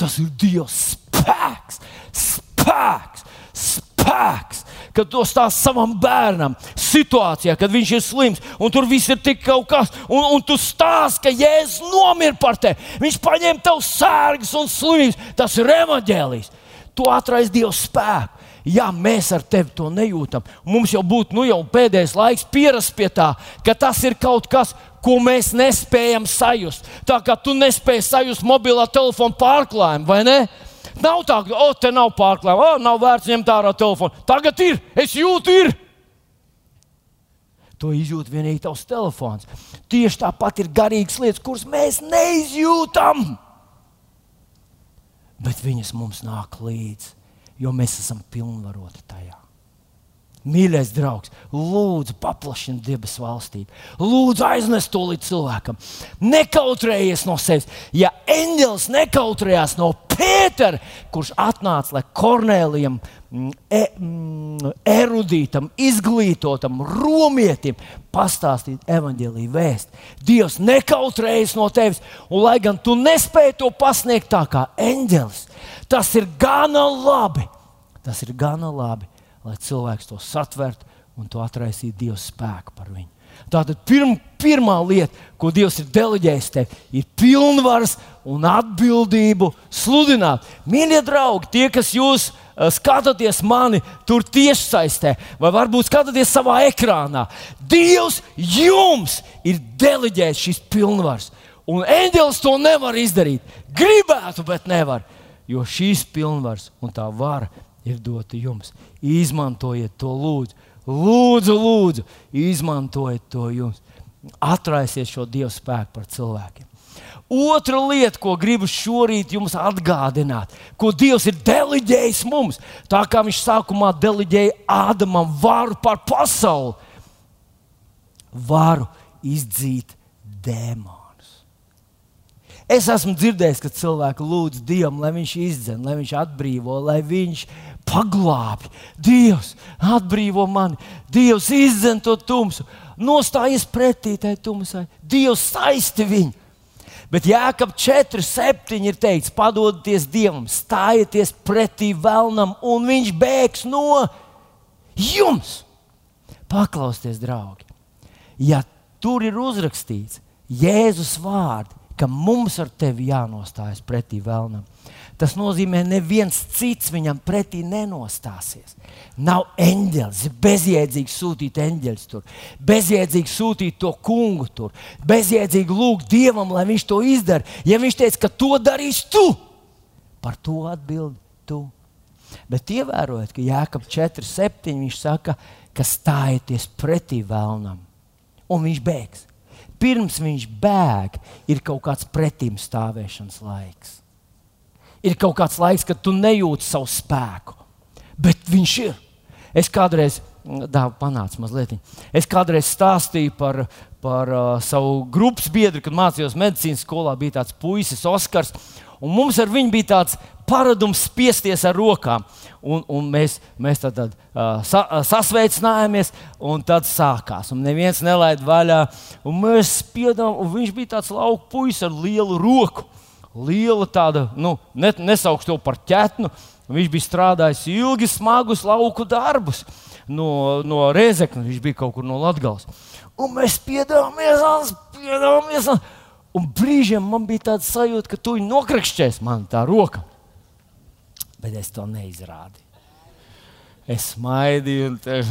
Tas ir Dieva spēks, spēks, spēks kad to stāsta savam bērnam, situācijā, kad viņš ir slims, un tur viss ir tik kaut kas, un, un tu stāsti, ka Jēzus nomira par tevi. Viņš paņem tev sērgas un slimības. Tas ir evaņģēlijs. Tu atraisi Dieva spēku. Ja mēs ar tevi to nejūtam, mums jau būtu nu, jau pēdējais laiks pierast pie tā, ka tas ir kaut kas, ko mēs nespējam sajust. Tā kā tu nespēji sajust mobilā telefona pārklājumu, vai ne? Nav tā, ka, oh, te nav pārklājuma, oh, nav vērts ņemt ārā telefonu. Tagad ir, es jūtu, ir. To izjūt vienīgi tavs telefons. Tieši tāpat ir garīgas lietas, kuras mēs neizjūtam. Bet viņas mums nāk līdzi, jo mēs esam pilnvaroti tajā. Mīļais draugs, lūdzu, paplašini debesu valstību. Lūdzu, aiznes to līdz cilvēkam. Nekautrējies no sevis. Ja eņģelis nekautrējās no Pētera, kurš atnāca, lai Kornēlijam, mm, e, mm, erudītam, izglītotam, romietim pastāstītu evaņģēlīju vēstu, Dievs nekautrējas no tevis. Un, lai gan tu nespēji to pasniegt tā kā eņģelis, tas ir gana labi. Tas ir gana labi lai cilvēks to satvertu un to atraisītu Dieva spēku par viņu. Tātad pirm, pirmā lieta, ko Dievs ir deleģējis tev, ir pilnvaras un atbildību sludināt. Mīļie draugi, tie, kas jūs uh, skatāties mani tur tiešsaistē, vai varbūt skatāties savā ekrānā, Dievs jums ir deleģējis šīs pilnvaras. Un eņģelis to nevar izdarīt. Gribētu, bet nevar. Jo šīs pilnvaras un tā vara ir dota jums. Izmantojiet to lūdzu. Lūdzu, lūdzu, izmantojiet to jums. Atraisiet šo Dieva spēku par cilvēkiem. Otra lieta, ko gribu šorīt jums atgādināt, ko Dievs ir deleģējis mums, tā kā Viņš sākumā deleģēja Ādamam varu pār pasauli, varu izdzīt dēmonus. Es esmu dzirdējis, ka cilvēki lūdz Dievam, lai viņš izdzen, lai viņš atbrīvo, lai viņš paglābi. Dievs, atbrīvo mani, Dievs izdzen to tumsu, nostājies pretī tai tumsai, Dievs saisti viņu. Bet Jākap 4, 7 ir teikts, padodieties Dievam, stājieties pretī vēlnam, un viņš bēgs no jums. Paklausieties, draugi! Ja tur ir uzrakstīts Jēzus vārdi, ka mums ar tevi jānostājas pretī vēlnam, Tas nozīmē, ka neviens cits viņam pretī nenostāsies. Nav eņģelis, bezjēdzīgi sūtīt eņģeļus tur, bezjēdzīgi sūtīt to kungu tur, bezjēdzīgi lūgt dievam, lai viņš to izdara. Ja viņš teica, ka to darīs tu, par to atbild tu. Bet ievērojiet, ka Jēkab 4, 7 viņš saka, ka stājieties pretī vēlnam, un viņš bēgs. Pirms viņš bēg, ir kaut kāds pretim stāvēšanas laiks ir kaut kāds laiks, kad tu nejūti savu spēku. Bet viņš ir. Es kādreiz, tā panāca mazliet, es kādreiz stāstīju par, par uh, savu grupas biedru, kad mācījos medicīnas skolā. Bija tāds puisis, Oskars, un mums ar viņu bija tāds paradums spiesties ar rokām. Un, un mēs, mēs tad, tad uh, sa, uh, sasveicinājāmies, un tad sākās. Un neviens nelaid vaļā. Un mēs spiedām, un viņš bija tāds lauka puisis ar lielu roku liela tāda, nu, ne, nesaukšu to par ķetnu. Viņš bija strādājis ilgi, smagus lauku darbus no, no Rēzeknas. Viņš bija kaut kur no Latvijas. Un mēs piedāvājamies, piedāvājamies. Un brīžiem man bija tāds sajūta, ka tu viņu nokrakšķēs man tā roka. Bet es to neizrādīju. Es smaidīju un te.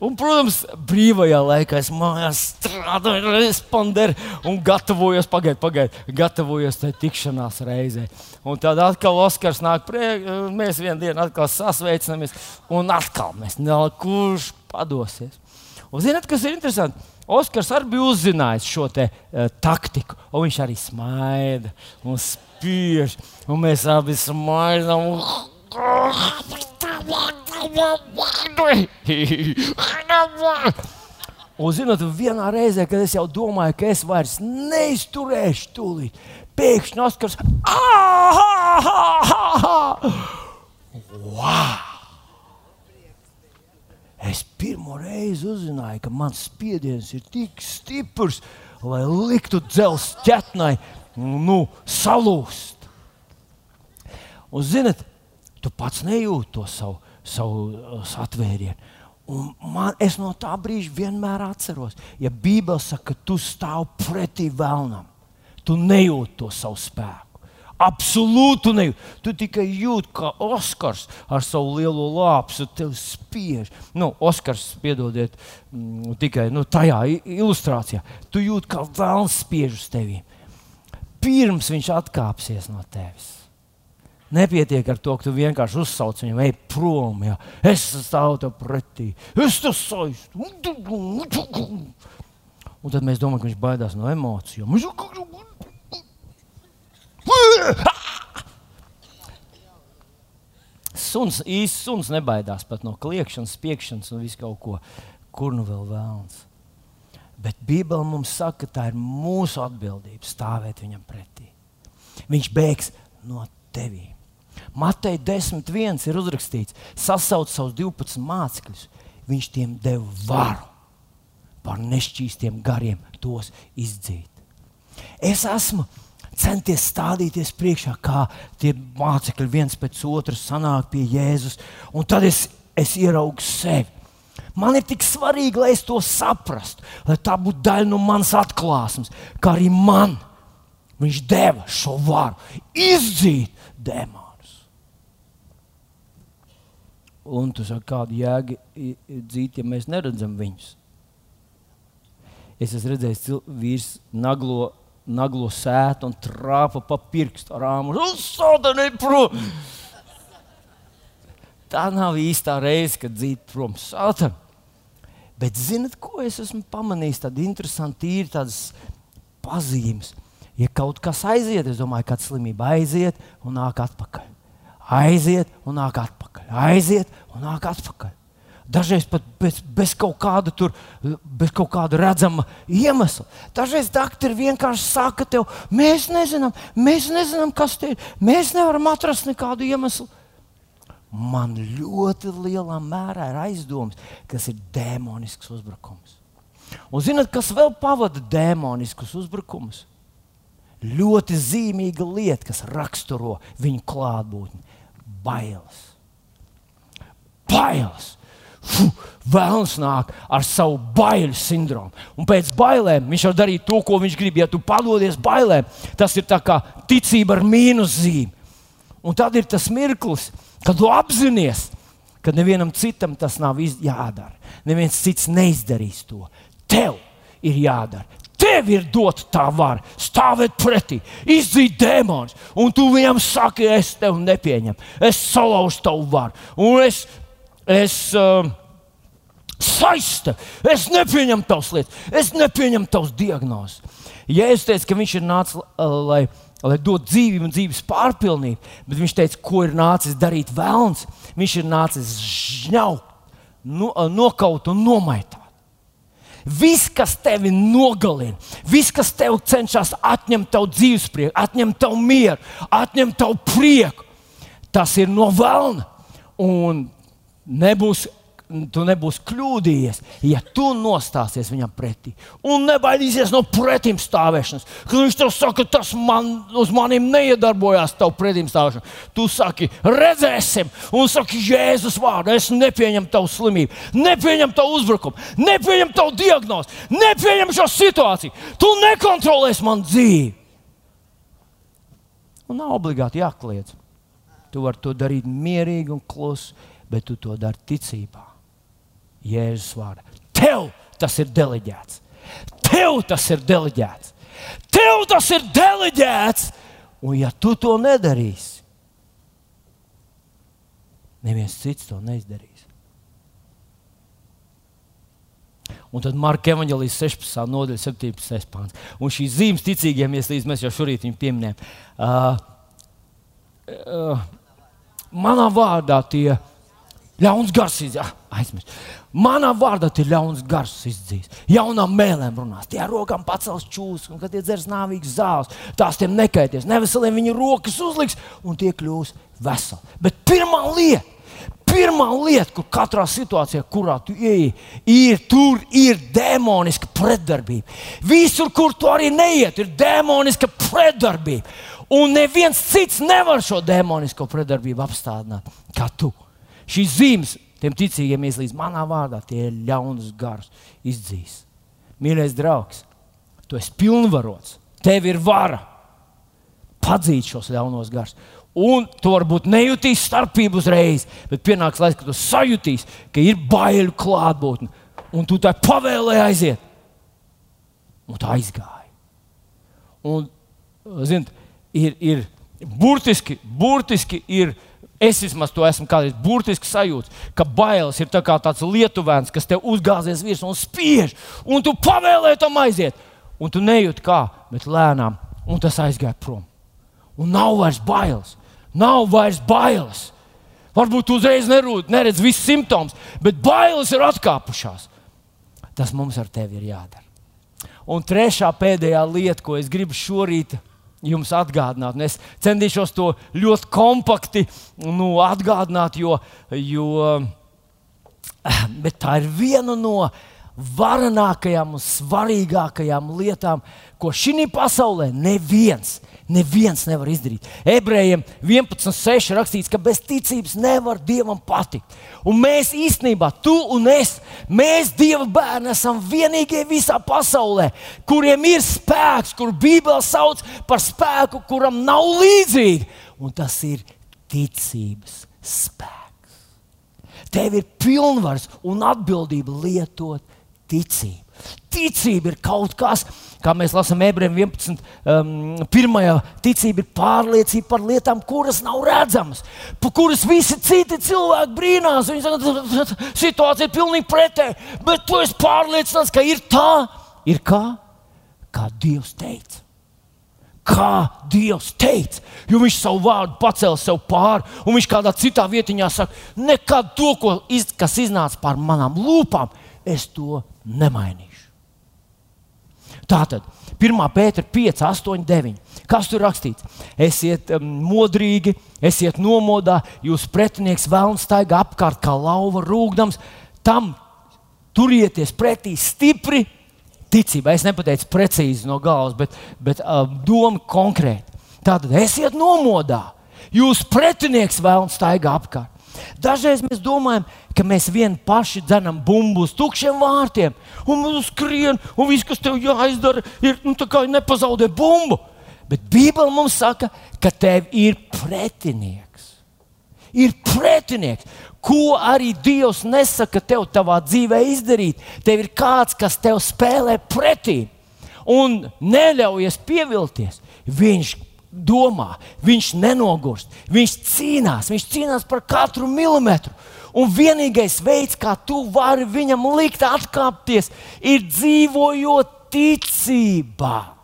Un, protams, brīvajā laikā es mājās strādāju, responderu un gatavojos, pagaidiet, pagaidiet, gatavojos tai tikšanās reizē. Un tad atkal Oskars nāk priekšā, mēs vienā dienā atkal sasveicinamies, un atkal mēs nevaram, kurš padosies. Un zināt, kas ir interesanti? Oskars arī bija uzzinājis šo te, uh, taktiku, un viņš arī smaida un spiež, un mēs abi smaidām. Un... Zinot, vienā reizē, kad es jau domāju, ka es vairs neizturēšu tūlīt, pēkšņi Oskars. Wow! Es pirmo reizi uzzināju, ka mans spiediens ir tik stiprs, lai liktu dzelzceļa ķetnai nu, salūst. Un, zinot, tu pats nejūti to savu savu uh, atvērienu. Un man, es no tā brīža vienmēr atceros, ja Bībele saka, ka tu stāv pretī vēlnam, tu nejūti to savu spēku. Absolūti nejūti. Tu tikai jūti, kā Oskars ar savu lielo lāpstu tevi spiež. Nu, Oskars, piedodiet, mm, tikai nu, tajā ilustrācijā. Tu jūti, kā vēlns spiež uz tevi. Pirms viņš atkāpsies no tevis. Nepietiek ar to, ka tu vienkārši uzsauc viņu, ej prom. Jā. Es stāvu tev pretī, es to saistu. Un tad mēs domājam, ka viņš baidās no emocijām. Suns, īsts suns nebaidās pat no kliēkšanas, spiekšanas un visu kaut ko, kur nu vēl vēlams. Bet Bībele mums saka, ka tā ir mūsu atbildība stāvēt viņam pretī. Viņš bēgs no tevis. Matei 10.1 ir uzrakstīts, sasauc savus 12 mācekļus. Viņš tiem deva varu pār nešķīstiem gariem tos izdzīt. Es esmu centies stādīties priekšā, kā tie mācekļi viens pēc otra sanāk pie Jēzus, un tad es, es ieraugu sevi. Man ir tik svarīgi, lai es to saprastu, lai tā būtu daļa no manas atklāsmes, kā arī man. Viņš deva šo varu izdzīt dēmonu. Un tu saki, kāda jēga dzīt, ja mēs neredzam viņus. Es esmu redzējis vīrs naglo, naglo sētu un trāpa pa pirkstu ar āmuru. Prom! Tā nav īstā reize, kad dzīt prom sāta. Bet zinat, ko es esmu pamanījis? Tāda interesanta, ir tādas pazīmes. Ja kaut kas aiziet, es domāju, ka slimība aiziet un nāk atpakaļ. Aiziet un nāk atpakaļ. Aiziet un nāk atpakaļ. Dažreiz pat bez, bez, kaut kāda tur, bez kaut kāda redzama iemesla. Dažreiz doktori vienkārši saka, tev, mēs nezinām, mēs nezinām, kas te ir. Mēs nevaram atrast nekādu iemeslu. Man ļoti lielā mērā ir aizdoms, kas ir demonisks uzbrukums. Un zinot, kas vēl pavada demoniskus uzbrukumus? Ļoti zīmīga lieta, kas raksturo viņu klātbūtni - bailes. Bailes! Vēlams nāk ar savu baiļu sindromu. Un pēc bailēm viņš var darīt to, ko viņš grib. Ja tu padodies bailēm, tas ir kā ticība ar mīnuszīmi. Un tad ir tas mirklis, kad tu apzinājies, ka nevienam citam tas nav jādara. Neviens cits neizdarīs to. Tev ir jādara. Tev ir dota tā vara stāvēt pretī, izdzīt dēmonus, un tu viņam saki, es tevi nepieņemu, es salauzu tavu varu, un es, es uh, saistu, es nepieņemu tavas lietas, es nepieņemu tavas diagnozes. Ja es teicu, ka viņš ir nācis, lai, lai dotu dzīvību un dzīves pārpilnību, bet viņš teica, ko ir nācis darīt vēlns, viņš ir nācis žņaukt, no, uh, nokaut un nomaitāt. Viss, kas tevi nogalina, viss, kas tev cenšas atņemt tavu dzīvesprieku, atņemt tavu mieru, atņemt tavu prieku, tas ir no vēlna. Un nebūs tu nebūsi kļūdījies, ja tu nostāsies viņam pretī. Un nebaidīsies no pretim stāvēšanas. Kad viņš tev saka, tas man, uz maniem neiedarbojās, tev pretim stāvēšana. Tu saki, redzēsim, un saki, Jēzus vārdu, es nepieņemu tavu slimību, nepieņemu tavu uzbrukumu, nepieņemu tavu diagnozi, nepieņemu šo situāciju. Tu nekontrolēsi man dzīvi. Un nav obligāti jākliedz. Tu vari to darīt mierīgi un klusi, bet tu to dari ticībā. Jēzus vārdā. Tev tas ir deleģēts. Tev tas ir deleģēts. Tev tas ir deleģēts. Un ja tu to nedarīsi, neviens cits to neizdarīs. Un tad Marka Evanģelijas 16. nodaļa, 17. pāns. Un šīs zīmes ticīgiem ieslīdz, mēs jau šorīt viņu pieminējām. Uh, uh, manā vārdā tie ļauns gars izdzīs. Aizmirst. Manā vārdā ir ļauns gars izdzīs. Jaunām mēlēm runās, tie ar rokām pacels čūskas, un kad tie dzers nāvīgas zāles, tās tiem nekaities. Neveseliem viņi rokas uzliks, un tie kļūs veseli. Bet pirmā lieta, pirmā lieta, kur katrā situācijā, kurā tu ieej, ir, tur ir demoniska pretdarbība. Visur, kur tu arī neiet, ir demoniska pretdarbība. Un neviens cits nevar šo demonisko pretdarbību apstādināt kā tu. Šīs zīmes Tiem ticīgiem ieslīdz manā vārdā, tie ir ļaunas gars, izdzīs. Mīļais draugs, tu esi pilnvarots, tev ir vara padzīt šos ļaunos gars. Un tu varbūt nejūtīsi starpību uzreiz, bet pienāks laiks, kad tu sajutīsi, ka ir baiļu klātbūtne, un tu tai pavēlēji aiziet. Un tā aizgāja. Un, ziniet, ir, ir burtiski, burtiski ir Es vismaz to esmu kādreiz burtiski sajūtis, ka bailes ir tā tāds lietuvēns, kas tev uzgāzies virsū un spiež, un tu pavēlēji tam aiziet. Un tu nejūti kā, bet lēnām, un tas aizgāja prom. Un nav vairs bailes. Nav vairs bailes. Varbūt tu uzreiz nerūd, neredz visus simptomus, bet bailes ir atkāpušās. Tas mums ar tevi ir jādara. Un trešā pēdējā lieta, ko es gribu šorīt jums atgādināt. Un es centīšos to ļoti kompakti nu, atgādināt, jo, jo tā ir viena no varenākajām un svarīgākajām lietām, ko šī pasaulē neviens neviens nevar izdarīt. Ebrejiem 11.6 rakstīts, ka bez ticības nevar dievam patikt. Un mēs īstenībā, tu un es, mēs dieva bērni esam vienīgie visā pasaulē, kuriem ir spēks, kur Bībele sauc par spēku, kuram nav līdzīgi. Un tas ir ticības spēks. Tev ir pilnvars un atbildība lietot ticību. Ticība ir kaut kas, kā mēs lasām ebrejiem 11. Um, pirmajā ticība ir pārliecība par lietām, kuras nav redzamas, par kuras visi citi cilvēki brīnās. Viņi saka, situācija ir pilnīgi pretēji, bet tu esi pārliecināts, ka ir tā, ir kā, kā Dievs teica. kā Dievs teica. Jo viņš savu vārdu pacēla sev pāri, un viņš kādā citā vietiņā saka, nekad to, iz, kas iznāca pār manām lūpām, es to nemainīšu. Tātad, 1. pētera 5, 8, 9. Kas tur rakstīts? Esiet um, modrīgi, esiet nomodā, jūs pretinieks vēlams staigā apkārt kā lauva rūgdams. Tam turieties pretī stipri, ticībā. Es nepateicu precīzi no galvas, bet, bet uh, doma konkrēti. Tātad esiet nomodā. Jūs pretinieks vēlaties staigāt apkārt. Dažreiz mēs domājam, ka mēs vien paši dzenam bumbu uz tukšiem vārtiem, un mums skrien, un viss, kas tev jāizdara, ir nu, nepazaudēt bumbu. Bet Bībele mums saka, ka tev ir pretinieks. Ir pretinieks ko arī Dievs nesaka tev savā dzīvē izdarīt. Tev ir kāds, kas tev spēlē pretī un neļaujies pievilties. Viņš domā, viņš nenogurst, viņš cīnās, viņš cīnās par katru milimetru. Un vienīgais veids, kā tu vari viņam likt atkāpties, ir dzīvojot ticībā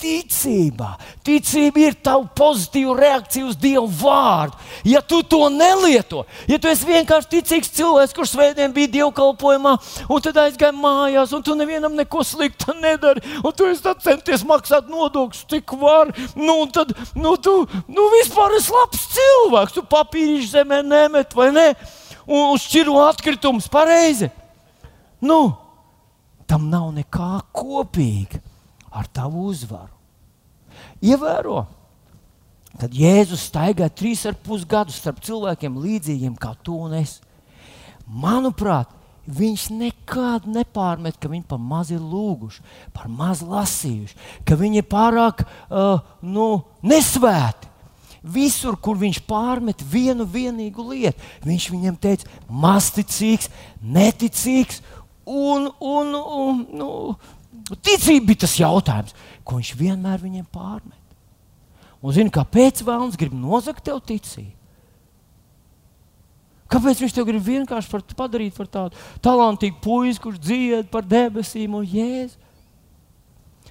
ticībā. Ticība ir tava pozitīva reakcija uz Dieva vārdu. Ja tu to nelieto, ja tu esi vienkārši ticīgs cilvēks, kurš svētdien bija dievkalpojumā, un tad aizgāja mājās, un tu nevienam neko sliktu nedari, un tu esi centies maksāt nodokļus, cik var, nu, tad nu, tu nu, vispār esi labs cilvēks. Tu papīrīšu zemē nemet vai ne, un šķiro atkritumus pareizi. Nu, tam nav nekā kopīga ar tavu uzvaru. Ievēro, kad Jēzus staigāja trīs ar pus gadus starp cilvēkiem līdzīgiem kā tu un es. Manuprāt, viņš nekad nepārmet, ka viņi par maz ir lūguši, par maz lasījuši, ka viņi ir pārāk uh, nu, nesvēti. Visur, kur viņš pārmet vienu vienīgu lietu, viņš viņiem teica, mazticīgs, neticīgs un, un, un nu, Ticība bija tas jautājums, ko viņš vienmēr viņiem pārmet. Un zini, kāpēc Vēlams grib nozagt tev ticību? Kāpēc viņš tev grib vienkārši par, padarīt par tādu talantīgu puisi, kurš dzied par debesīm un jēzu?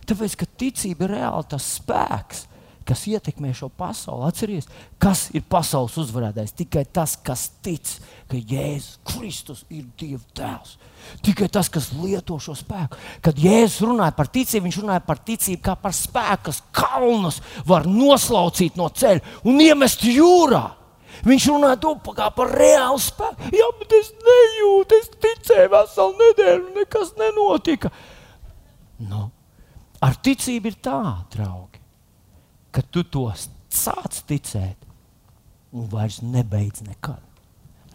Tāpēc, ka ticība ir reāli tas spēks, kas ietekmē šo pasauli. Atcerieties, kas ir pasaules uzvarētājs? Tikai tas, kas tic, ka Jēzus Kristus ir Dieva tēls. Tikai tas, kas lieto šo spēku. Kad Jēzus runāja par ticību, viņš runāja par ticību kā par spēku, kas kalnus var noslaucīt no ceļa un iemest jūrā. Viņš runāja to kā par reālu spēku. Jā, bet es nejūtu, es ticēju veselu nedēļu, nekas nenotika. Nu, ar ticību ir tā, draugi ka tu to sāc ticēt un vairs nebeidz nekad.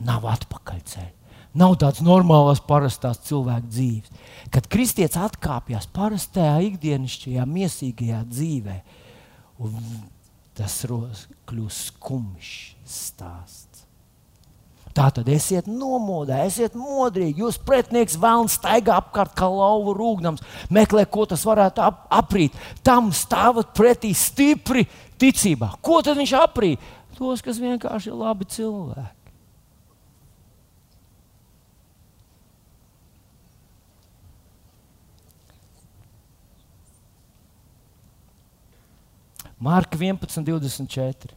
Nav atpakaļceļa. Nav tādas normālas, parastās cilvēka dzīves. Kad kristietis atkāpjas parastajā, ikdienišķajā, mīsīgajā dzīvē, tas kļūst skumjš stāsts. Tā tad esiet nomodā, esiet modrīgi. Jūs pretinieks vēlams staigā apkārt kā lauva rūgnams, meklē, ko tas varētu ap aprīt. Tam stāvat pretī stipri ticībā. Ko tad viņš aprīt? Tos, kas vienkārši ir labi cilvēki. Marka 11, 24.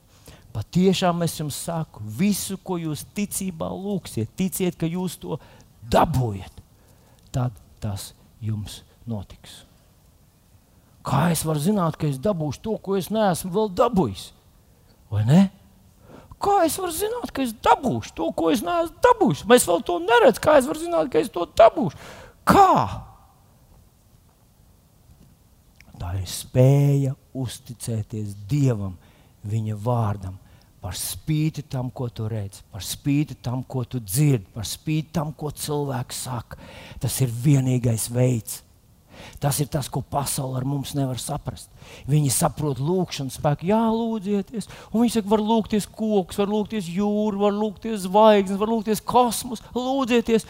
Patiešām es jums saku, visu, ko jūs ticībā lūgsiet, ticiet, ka jūs to dabūjat, tad tas jums notiks. Kā es varu zināt, ka es dabūšu to, ko es neesmu vēl dabūjis? Vai ne? Kā es varu zināt, ka es dabūšu to, ko es neesmu dabūjis? Mēs vēl to neredzam. Kā es varu zināt, ka es to dabūšu? Kā? Tā ir spēja uzticēties Dievam, Viņa vārdam, par spīti tam, ko tu redzi, par spīti tam, ko tu dzirdi, par spīti tam, ko cilvēks saka. Tas ir vienīgais veids. Tas ir tas, ko pasaule ar mums nevar saprast. Viņi saprot lūkšanu spēku, jā, lūdzieties. Un viņi saka, var lūgties koks, var lūgties jūru, var lūgties zvaigznes, var lūgties kosmosu, lūdzieties.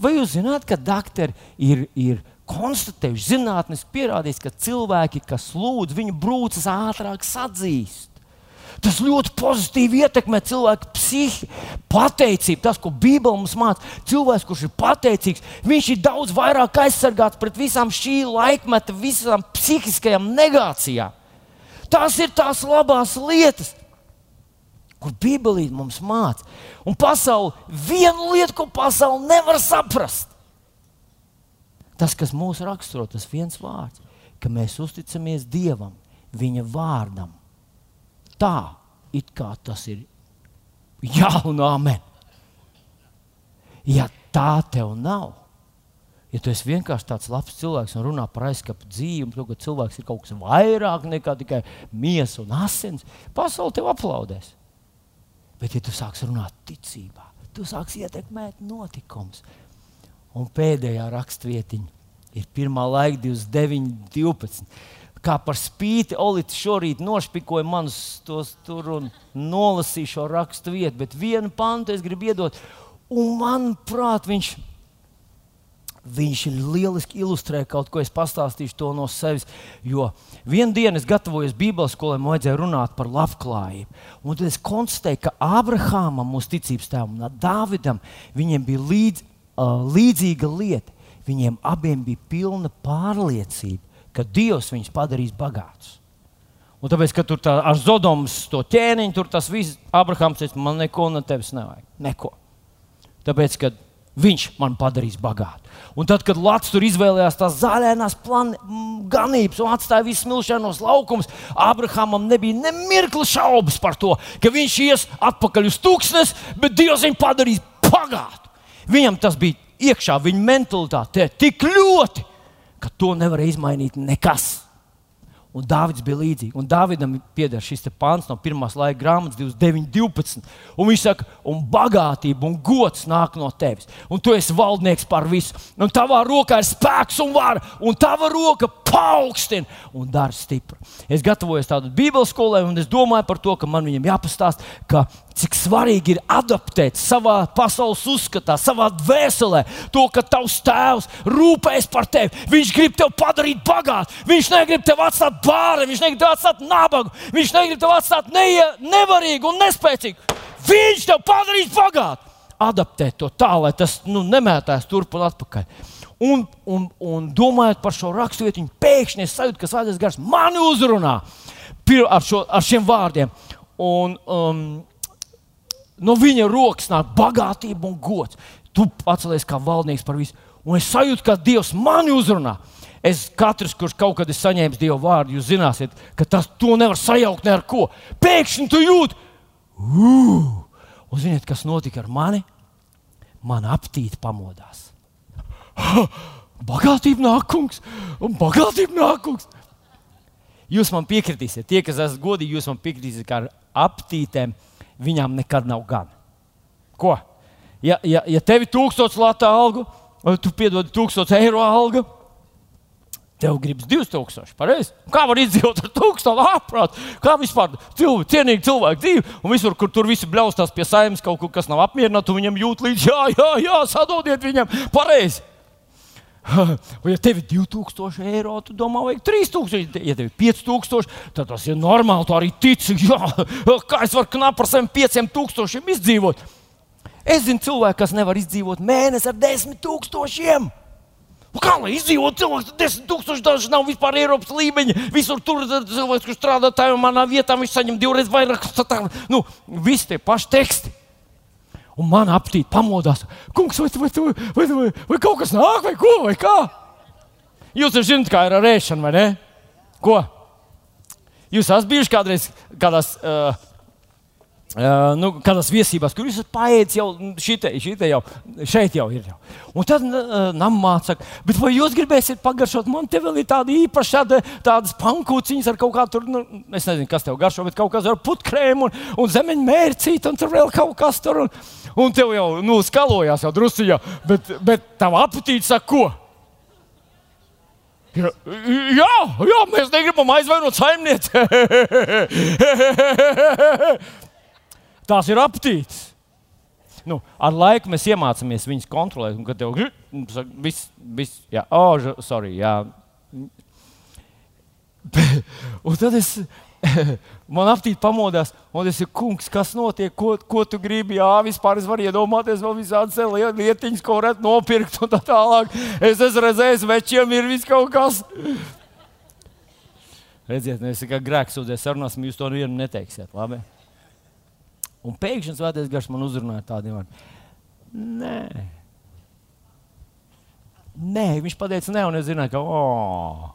Vai jūs zināt, ka doktori ir, ir konstatējuši, zinātniski pierādījis, ka cilvēki, kas lūdz, viņu brūces ātrāk sadzīst. Tas ļoti pozitīvi ietekmē cilvēku psihi, pateicību. Tas, ko Bībele mums māca, cilvēks, kurš ir pateicīgs, viņš ir daudz vairāk aizsargāts pret visām šī laikmeta, visām psihiskajām negācijām. Tas ir tās labās lietas, kur Bībelī mums māca. Un pasaule, viena lieta, ko pasaule nevar saprast, tas, kas mūs raksturo, tas viens vārds, ka mēs uzticamies Dievam, Viņa vārdam. Tā, it kā tas ir jā un amen. Ja tā tev nav, ja tu esi vienkārši tāds labs cilvēks un runā par aizskapu dzīvi, ka cilvēks ir kaut kas vairāk nekā tikai miesa un asins, pasaule tev aplaudēs. Bet, ja tu sāksi runāt ticībā, tu sāksi ietekmēt notikumus. Un pēdējā rakstvietiņa ir pirmā laika 29, 12. Kā par spīti Olīds šorīt nošpikoja manus tos tur un nolasīja šo rakstu vietu, bet vienu pantu es gribu iedot. Un manuprāt, viņš Viņš lieliski ilustrē kaut ko, es pastāstīšu to no sevis. Jo vienā dienā es gatavojos Bībeles skolai, man vajadzēja runāt par labklājību. Un tad es konstatēju, ka Abrahamam, mūsu ticības tēvam, un Dāvidam, viņiem bija līdz, uh, līdzīga lieta. Viņiem abiem bija pilna pārliecība, ka Dievs viņus padarīs bagātus. Un tāpēc, ka tur tā, ar Zodomas to ķēniņu, tur tas viss, Abrahams teica, man neko no tevis nevajag. Neko. Tāpēc, ka Viņš man padarīs bagātu. Un tad, kad Latvijas tur izvēlējās tās zaļās ganības un atstāja visus milšanos laukumus, Abrahamam nebija ne mirkli šaubas par to, ka viņš ies atpakaļ uz tūkstnes, bet Dievs viņu padarīs bagātu. Viņam tas bija iekšā, viņa mentalitāte tik ļoti, ka to nevar izmainīt nekas. Un Dārvids bija līdzīgs. Un Dāvidam pieder šis pāns no pirmās laika grāmatas, 29, 12. Un viņš saka, un bagātība un gods nāk no tevis. Un tu esi valdnieks par visu. Un tavā rokā ir spēks un vara, un tava roka paaugstina un dara stipru. Es gatavojos tādu Bībeles skolai, un es domāju par to, ka man viņam jāpastāst, ka cik svarīgi ir adaptēt savā pasaules uzskatā, savā dvēselē, to, ka tavs tēvs rūpējas par tevi. Viņš grib tevi padarīt bagātu. Viņš negrib tevi atstāt bāri, viņš negrib tevi atstāt nabagu, viņš negrib tevi atstāt neie, nevarīgu un nespēcīgu. Viņš tevi padarīs bagātu. Adaptēt to tā, lai tas nu, nemētās turp un atpakaļ. Un, un, un domājot par šo raksturvietu, pēkšņi es sajūtu, ka Svētais Gars mani uzrunā ar, šo, ar šiem vārdiem. Un, um, no viņa rokas nāk bagātība un gods. Tu atceries kā valdnieks par visu. Un es sajūtu, ka Dievs mani uzrunā. Es katrs, kurš kaut kad ir saņēmis Dieva vārdu, jūs zināsiet, ka tas to nevar sajaukt ne ar ko. Pēkšņi tu jūti, uh, un ziniet, kas notika ar mani? Mana aptīte pamodās. Ha, bagātība nāk, kungs, un bagātība nāk, kungs. Jūs man piekritīsiet, tie, kas esat godīgi, jūs man piekritīsiet, ka ar aptītēm viņām nekad nav gan. Ko? Ja, ja, ja tev ir tūkstoš lata alga, vai tu piedod tūkstoš eiro alga, tev gribas 2000. Pareizi? Kā var izdzīvot ar 1000 ārprāt? Kā vispār cilvēku, cienīgi cilvēku dzīvi? Un visur, kur tur visi bļaustās pie saimnes, kaut kas nav apmierināts, tu viņam jūt līdzi, jā, jā, jā, sadodiet viņam pareizi. Vai ja tev ir 2000 eiro, tu domā, vajag 3000, ja tev ir 5000, tad tas ir normāli. Tu arī tici, jā, kā es varu knapi par saviem 5000 izdzīvot. Es zinu cilvēku, kas nevar izdzīvot mēnesi ar 10 tūkstošiem. Kā lai izdzīvotu cilvēks, 10 tūkstoši daži nav vispār Eiropas līmeņa. Visur tur cilvēks, kurš strādā tajā manā vietā, viņš saņem divreiz vairāk. Nu, visi tie paši teksti un man aptīt pamodās. Kungs, vai, vai, vai, vai, vai kaut kas nāk, vai ko, vai kā? Jūs jau zināt, kā ir ar ēšanu, vai ne? Ko? Jūs esat bijuši kādreiz kādās. Uh, Uh, nu, kādās viesībās, kur jūs esat paēdis jau šitai, šitai jau, šeit jau ir. Jau. Un tad uh, namā saka, bet vai jūs gribēsiet pagaršot? Man te vēl ir tāda īpaša, tāda, tādas pankūciņas ar kaut kā tur, nu, es nezinu, kas tev garšo, bet kaut kas ar putkrēmu un, un zemeņu mērcīt, un tur vēl kaut kas tur. Un, un tev jau, nu, skalojās jau drusciņā, bet, bet tava apetīte saka, ko? Jā, jā, jā, mēs negribam aizvainot saimnieci. Tās ir aptīts. Nu, ar laiku mēs iemācāmies viņus kontrolēt. Kad tev viss, viss, jā, oh, sorry, jā. Un tad es, man aptīti pamodās, un es saku, kungs, kas notiek, ko, ko tu gribi? Jā, vispār es varu iedomāties vēl visādas lietiņas, ko varētu nopirkt un tā tālāk. Es esmu redzējis, večiem ir viss kaut kas. Redziet, mēs kā grēks sūdzēsim, sarunāsim, jūs to nevienu neteiksiet. Labi? Un pēkšņi svētais gars man uzrunāja tādiem vārdiem. Nē. Nē, viņš pateica, nē, un es zināju, ka oh.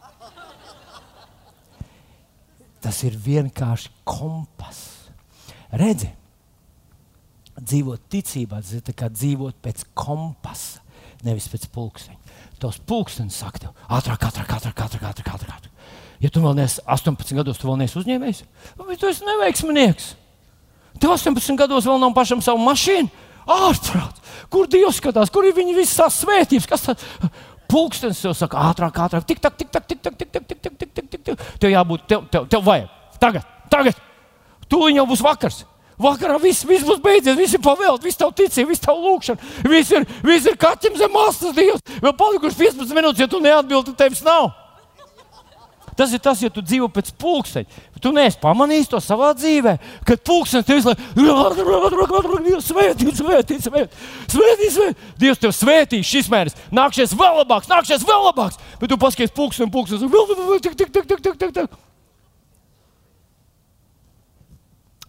tas ir vienkārši kompass. Redzi, dzīvot ticībā, tas ir kā dzīvot pēc kompasa, nevis pēc pulksteņa. Tos pulksteņus saka, ātrāk, ātrāk, ātrāk, ātrāk, ātrāk, ātrāk. Ja tu vēl neesi 18 gados, tu vēl neesi uzņēmējs, tad tu esi neveiksminieks. Tev 18 gados vēl nav pašam savu mašīnu. Ārprāt, kur Dievs skatās, kur ir viņa visas svētības? Kas tas pulkstenis jau saka, ātrāk, ātrāk, tik, tak, tik, tak, tik, tak, tik, tik, tak, tik, tik, tik, tik. Tev jābūt, tev, tev, tev vajag. Tagad, tagad. Tūlīt jau būs vakars. Vakarā viss, viss būs beidzies, viss ir pavēlts, viss tev ticība, viss tev lūkšana, viss ir, viss ir kaķim zem astes Dievs. Vēl palikuši 15 minūtes, ja tu neatbildi, tad tevis nav. Tas ir tas, ja tu dzīvo pēc pulksteņa. Tu neesi pamanījis to savā dzīvē, kad pulkstenis tev ir svētīt, svētīt, svētīt, svētīt. Dievs tev svētīs šis mēnesis. Nākšies vēl labāks, nākšies vēl labāks. Bet tu paskaties pulksteni, pulksteni, vēl, vēl, vēl, tik, tik, tik, tik, tik, tik, tik.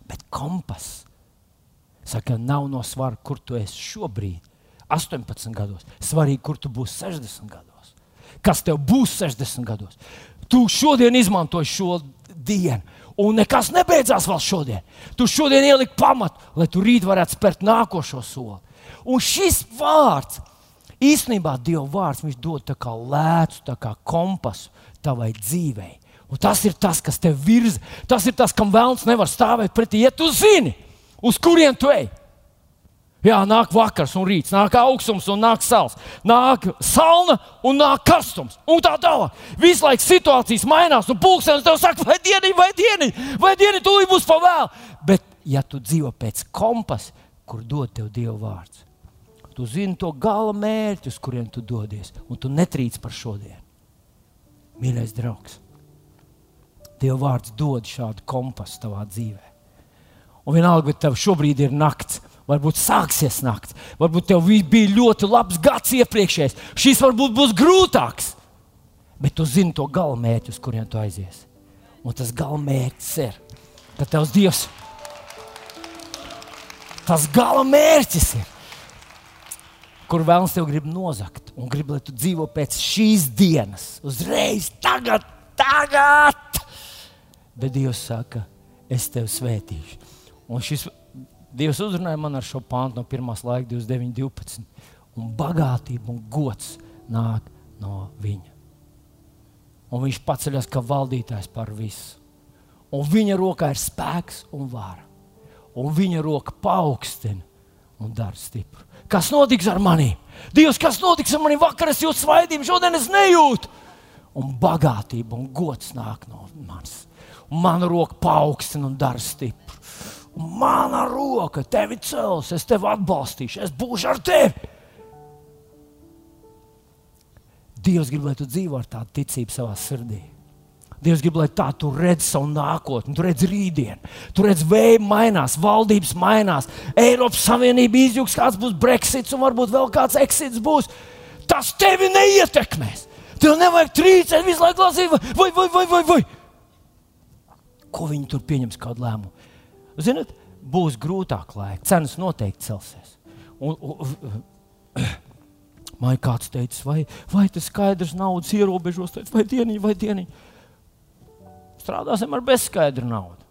Bet kompas saka, nav no svara, kur tu esi šobrīd, 18 gados. Svarīgi, kur tu būsi 60 gados. Kas tev būs 60 gados? Tu šodien izmanto šo dienu. Un nekas nebeidzās vēl šodien. Tu šodien ieliki pamatu, lai tu rīt varētu spērt nākošo soli. Un šis vārds, īstenībā Dieva vārds, viņš dod tā kā lēcu, tā kā kompasu tavai dzīvei. Un tas ir tas, kas tev virza. Tas ir tas, kam vēlams nevar stāvēt pretī. Ja tu zini, uz kurien tu ej, Jā, nāk vakars un rīts, nāk augstums un nāk sāls, nāk salna un nāk karstums. Un tā tālāk. Visu laiku situācijas mainās, un pulkstenis tev saka, vai dieniņ, vai dieniņ, vai dieniņ, tūlīt būs pavēl. Bet, ja tu dzīvo pēc kompasa, kur dod tev Dieva vārds, tu zini to gala mērķi, uz kuriem tu dodies, un tu netrīc par šodienu. Mīļais draugs, Dieva vārds dod šādu kompasu tavā dzīvē. Un vienalga, vai tev šobrīd ir nakts, Varbūt sāksies naktis, varbūt tev bija ļoti labs gads iepriekšējais. Šis varbūt būs grūtāks. Bet tu zini to galamērķi, uz kurien tu aizies. Un tas galamērķis ir, ka tavs Dievs, tas galamērķis ir, kur vēlams tev grib nozagt un grib, lai tu dzīvo pēc šīs dienas, uzreiz, tagad, tagad. Bet Dievs saka, es tevi svētīšu. Un šis Dievs uzrunāja man ar šo pāntu no 1. laika, 29, 12. Un bagātība un gods nāk no viņa. Un viņš paceļas kā valdītājs par visu. Un viņa rokā ir spēks un vara. Un viņa roka paaugstina un dara stipru. Kas notiks ar maniem? Dievs, kas notiks ar maniem? Vakar es jūtu svaidību, šodien es nejūtu. Un bagātība un gods nāk no manis. Un mana roka paaugstina un dara stipru mana roka tevi cels, es tevi atbalstīšu, es būšu ar tevi. Dievs grib, lai tu dzīvo ar tādu ticību savā sirdī. Dievs grib, lai tā tu redzi savu nākotni, tu redzi rītdienu, tu redzi vēju mainās, valdības mainās, Eiropas Savienība izjūgs, kāds būs Brexits un varbūt vēl kāds exits būs. Tas tevi neietekmēs. Tev nevajag trīcēt visu laiku lasīt, vai, vai, vai, vai, vai. Ko viņi tur pieņems kādu lēmumu? Ziniet, būs grūtāk laika, cenas noteikti celsies. Un, un, Man kāds teica, vai, vai tas skaidrs naudas ierobežos, teica, vai dieniņi, vai dieniņi. Strādāsim ar bezskaidru naudu.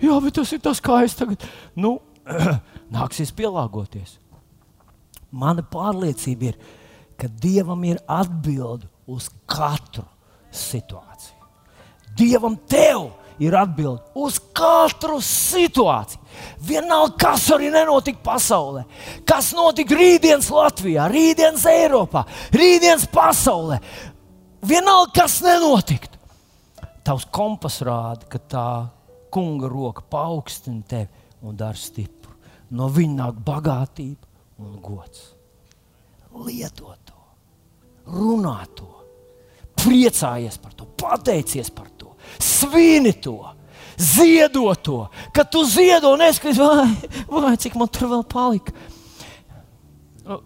Jā, bet tas ir tas, kā es tagad. Nu, nāksies pielāgoties. Mana pārliecība ir, ka Dievam ir atbilde uz katru situāciju. Dievam tev ir atbilde uz katru situāciju. Vienalga, kas arī nenotika pasaulē, kas notika rītdienas Latvijā, rītdienas Eiropā, rītdienas pasaulē. Vienalga, kas nenotiktu. Tavs kompas rāda, ka tā kunga roka paaugstina tevi un dara stipru. No viņa nāk bagātība un gods. Lieto to, runā to, priecājies par to, pateicies par to svini to. Ziedo to, kad tu ziedo, neskatās, vai, vai cik man tur vēl palika. Nu,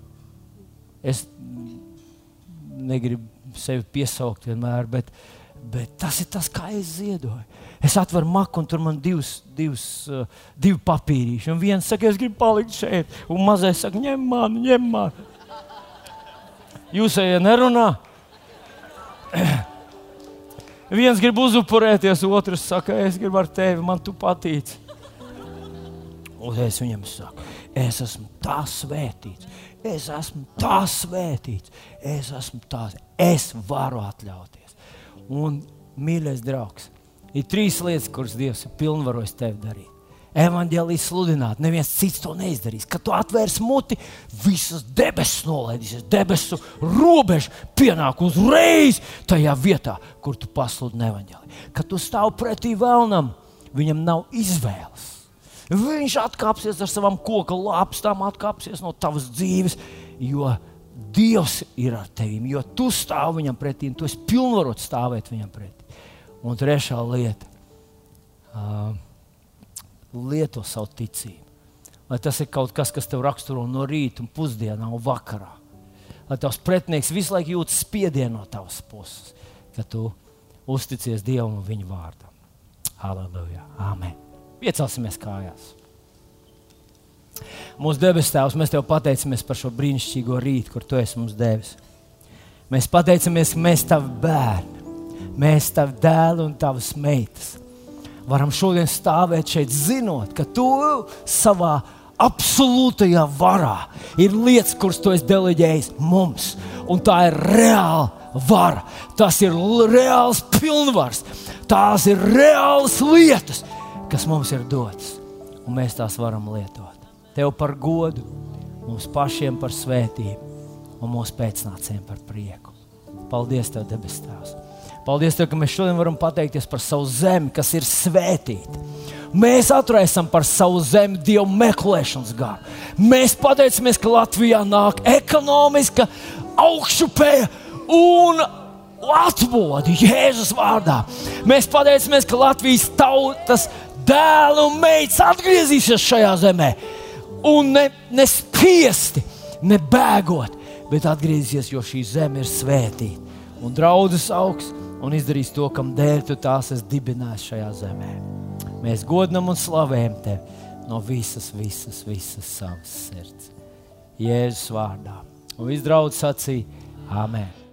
es negribu sevi piesaukt vienmēr, bet, Bet tas ir tas, kā es ziedoju. Es atveru maku, un tur man divas, divas, uh, divi papīrīši. Un viens saka, es gribu palikt šeit, un mazais saka, ņem mani, ņem mani. Jūs ejat nerunā. Viens grib uzupurēties, otrs saka, es gribu ar tevi, man tu patīc. Un es viņam saku, es esmu tā svētīts, es esmu tā svētīts, es esmu tāds, es varu atļauties. Un, mīļais draugs, ir trīs lietas, kuras Dievs ir pilnvarojis tev darīt. Evangelijas sludināt, neviens cits to neizdarīs. Kad tu atvērsi muti, visas debesis nolaidīsies, debesu robeža pienāk uzreiz tajā vietā, kur tu pasludini evangeliju. Kad tu stāv pretī vēlnam, viņam nav izvēles. Viņš atkāpsies ar savām koku lāpstām, atkāpsies no tavas dzīves, jo Dievs ir ar tevi, jo tu stāv viņam pretī, tu esi pilnvarots stāvēt viņam pretī. Un trešā lieta. Uh, lieto savu ticību. Lai tas ir kaut kas, kas tev raksturo no rīta, un pusdienā un vakarā. Lai tavs pretinieks visu laiku jūtas spiedienu no tavas puses, ka tu uzticies Dievam un viņa vārdam. Halleluja! Amen! Piecelsimies kājās! Mūsu debes Tēvs, mēs Tev pateicamies par šo brīnišķīgo rītu, kur Tu esi mums devis. Mēs pateicamies, ka mēs Tavi bērni, mēs Tavi dēli un Tavas meitas varam šodien stāvēt šeit, zinot, ka tu savā absolūtajā varā ir lietas, kuras tu esi deleģējis mums. Un tā ir reāla vara, tas ir reāls pilnvars, tās ir reālas lietas, kas mums ir dotas, un mēs tās varam lietot. Tev par godu, mums pašiem par svētību un mūsu pēcnācējiem par prieku. Paldies, Tev, debes Tēvs! Paldies, tev, ka mēs šodien varam pateikties par savu zemi, kas ir svētīta. Mēs atraisām par savu zemi dievu meklēšanas garu. Mēs pateicamies, ka Latvijā nāk ekonomiska augšupēja un atbodi Jēzus vārdā. Mēs pateicamies, ka Latvijas tautas dēlu un meitas atgriezīsies šajā zemē. Un ne, ne spiesti, ne bēgot, bet atgriezīsies, jo šī zeme ir svētīta. Un draudzes augsts un izdarīs to, kam dēļ tu tās esi dibinājis šajā zemē. Mēs godinam un slavējam tevi no visas, visas, visas savas sirds. Jēzus vārdā. Un viss draudz sacīja Āmen.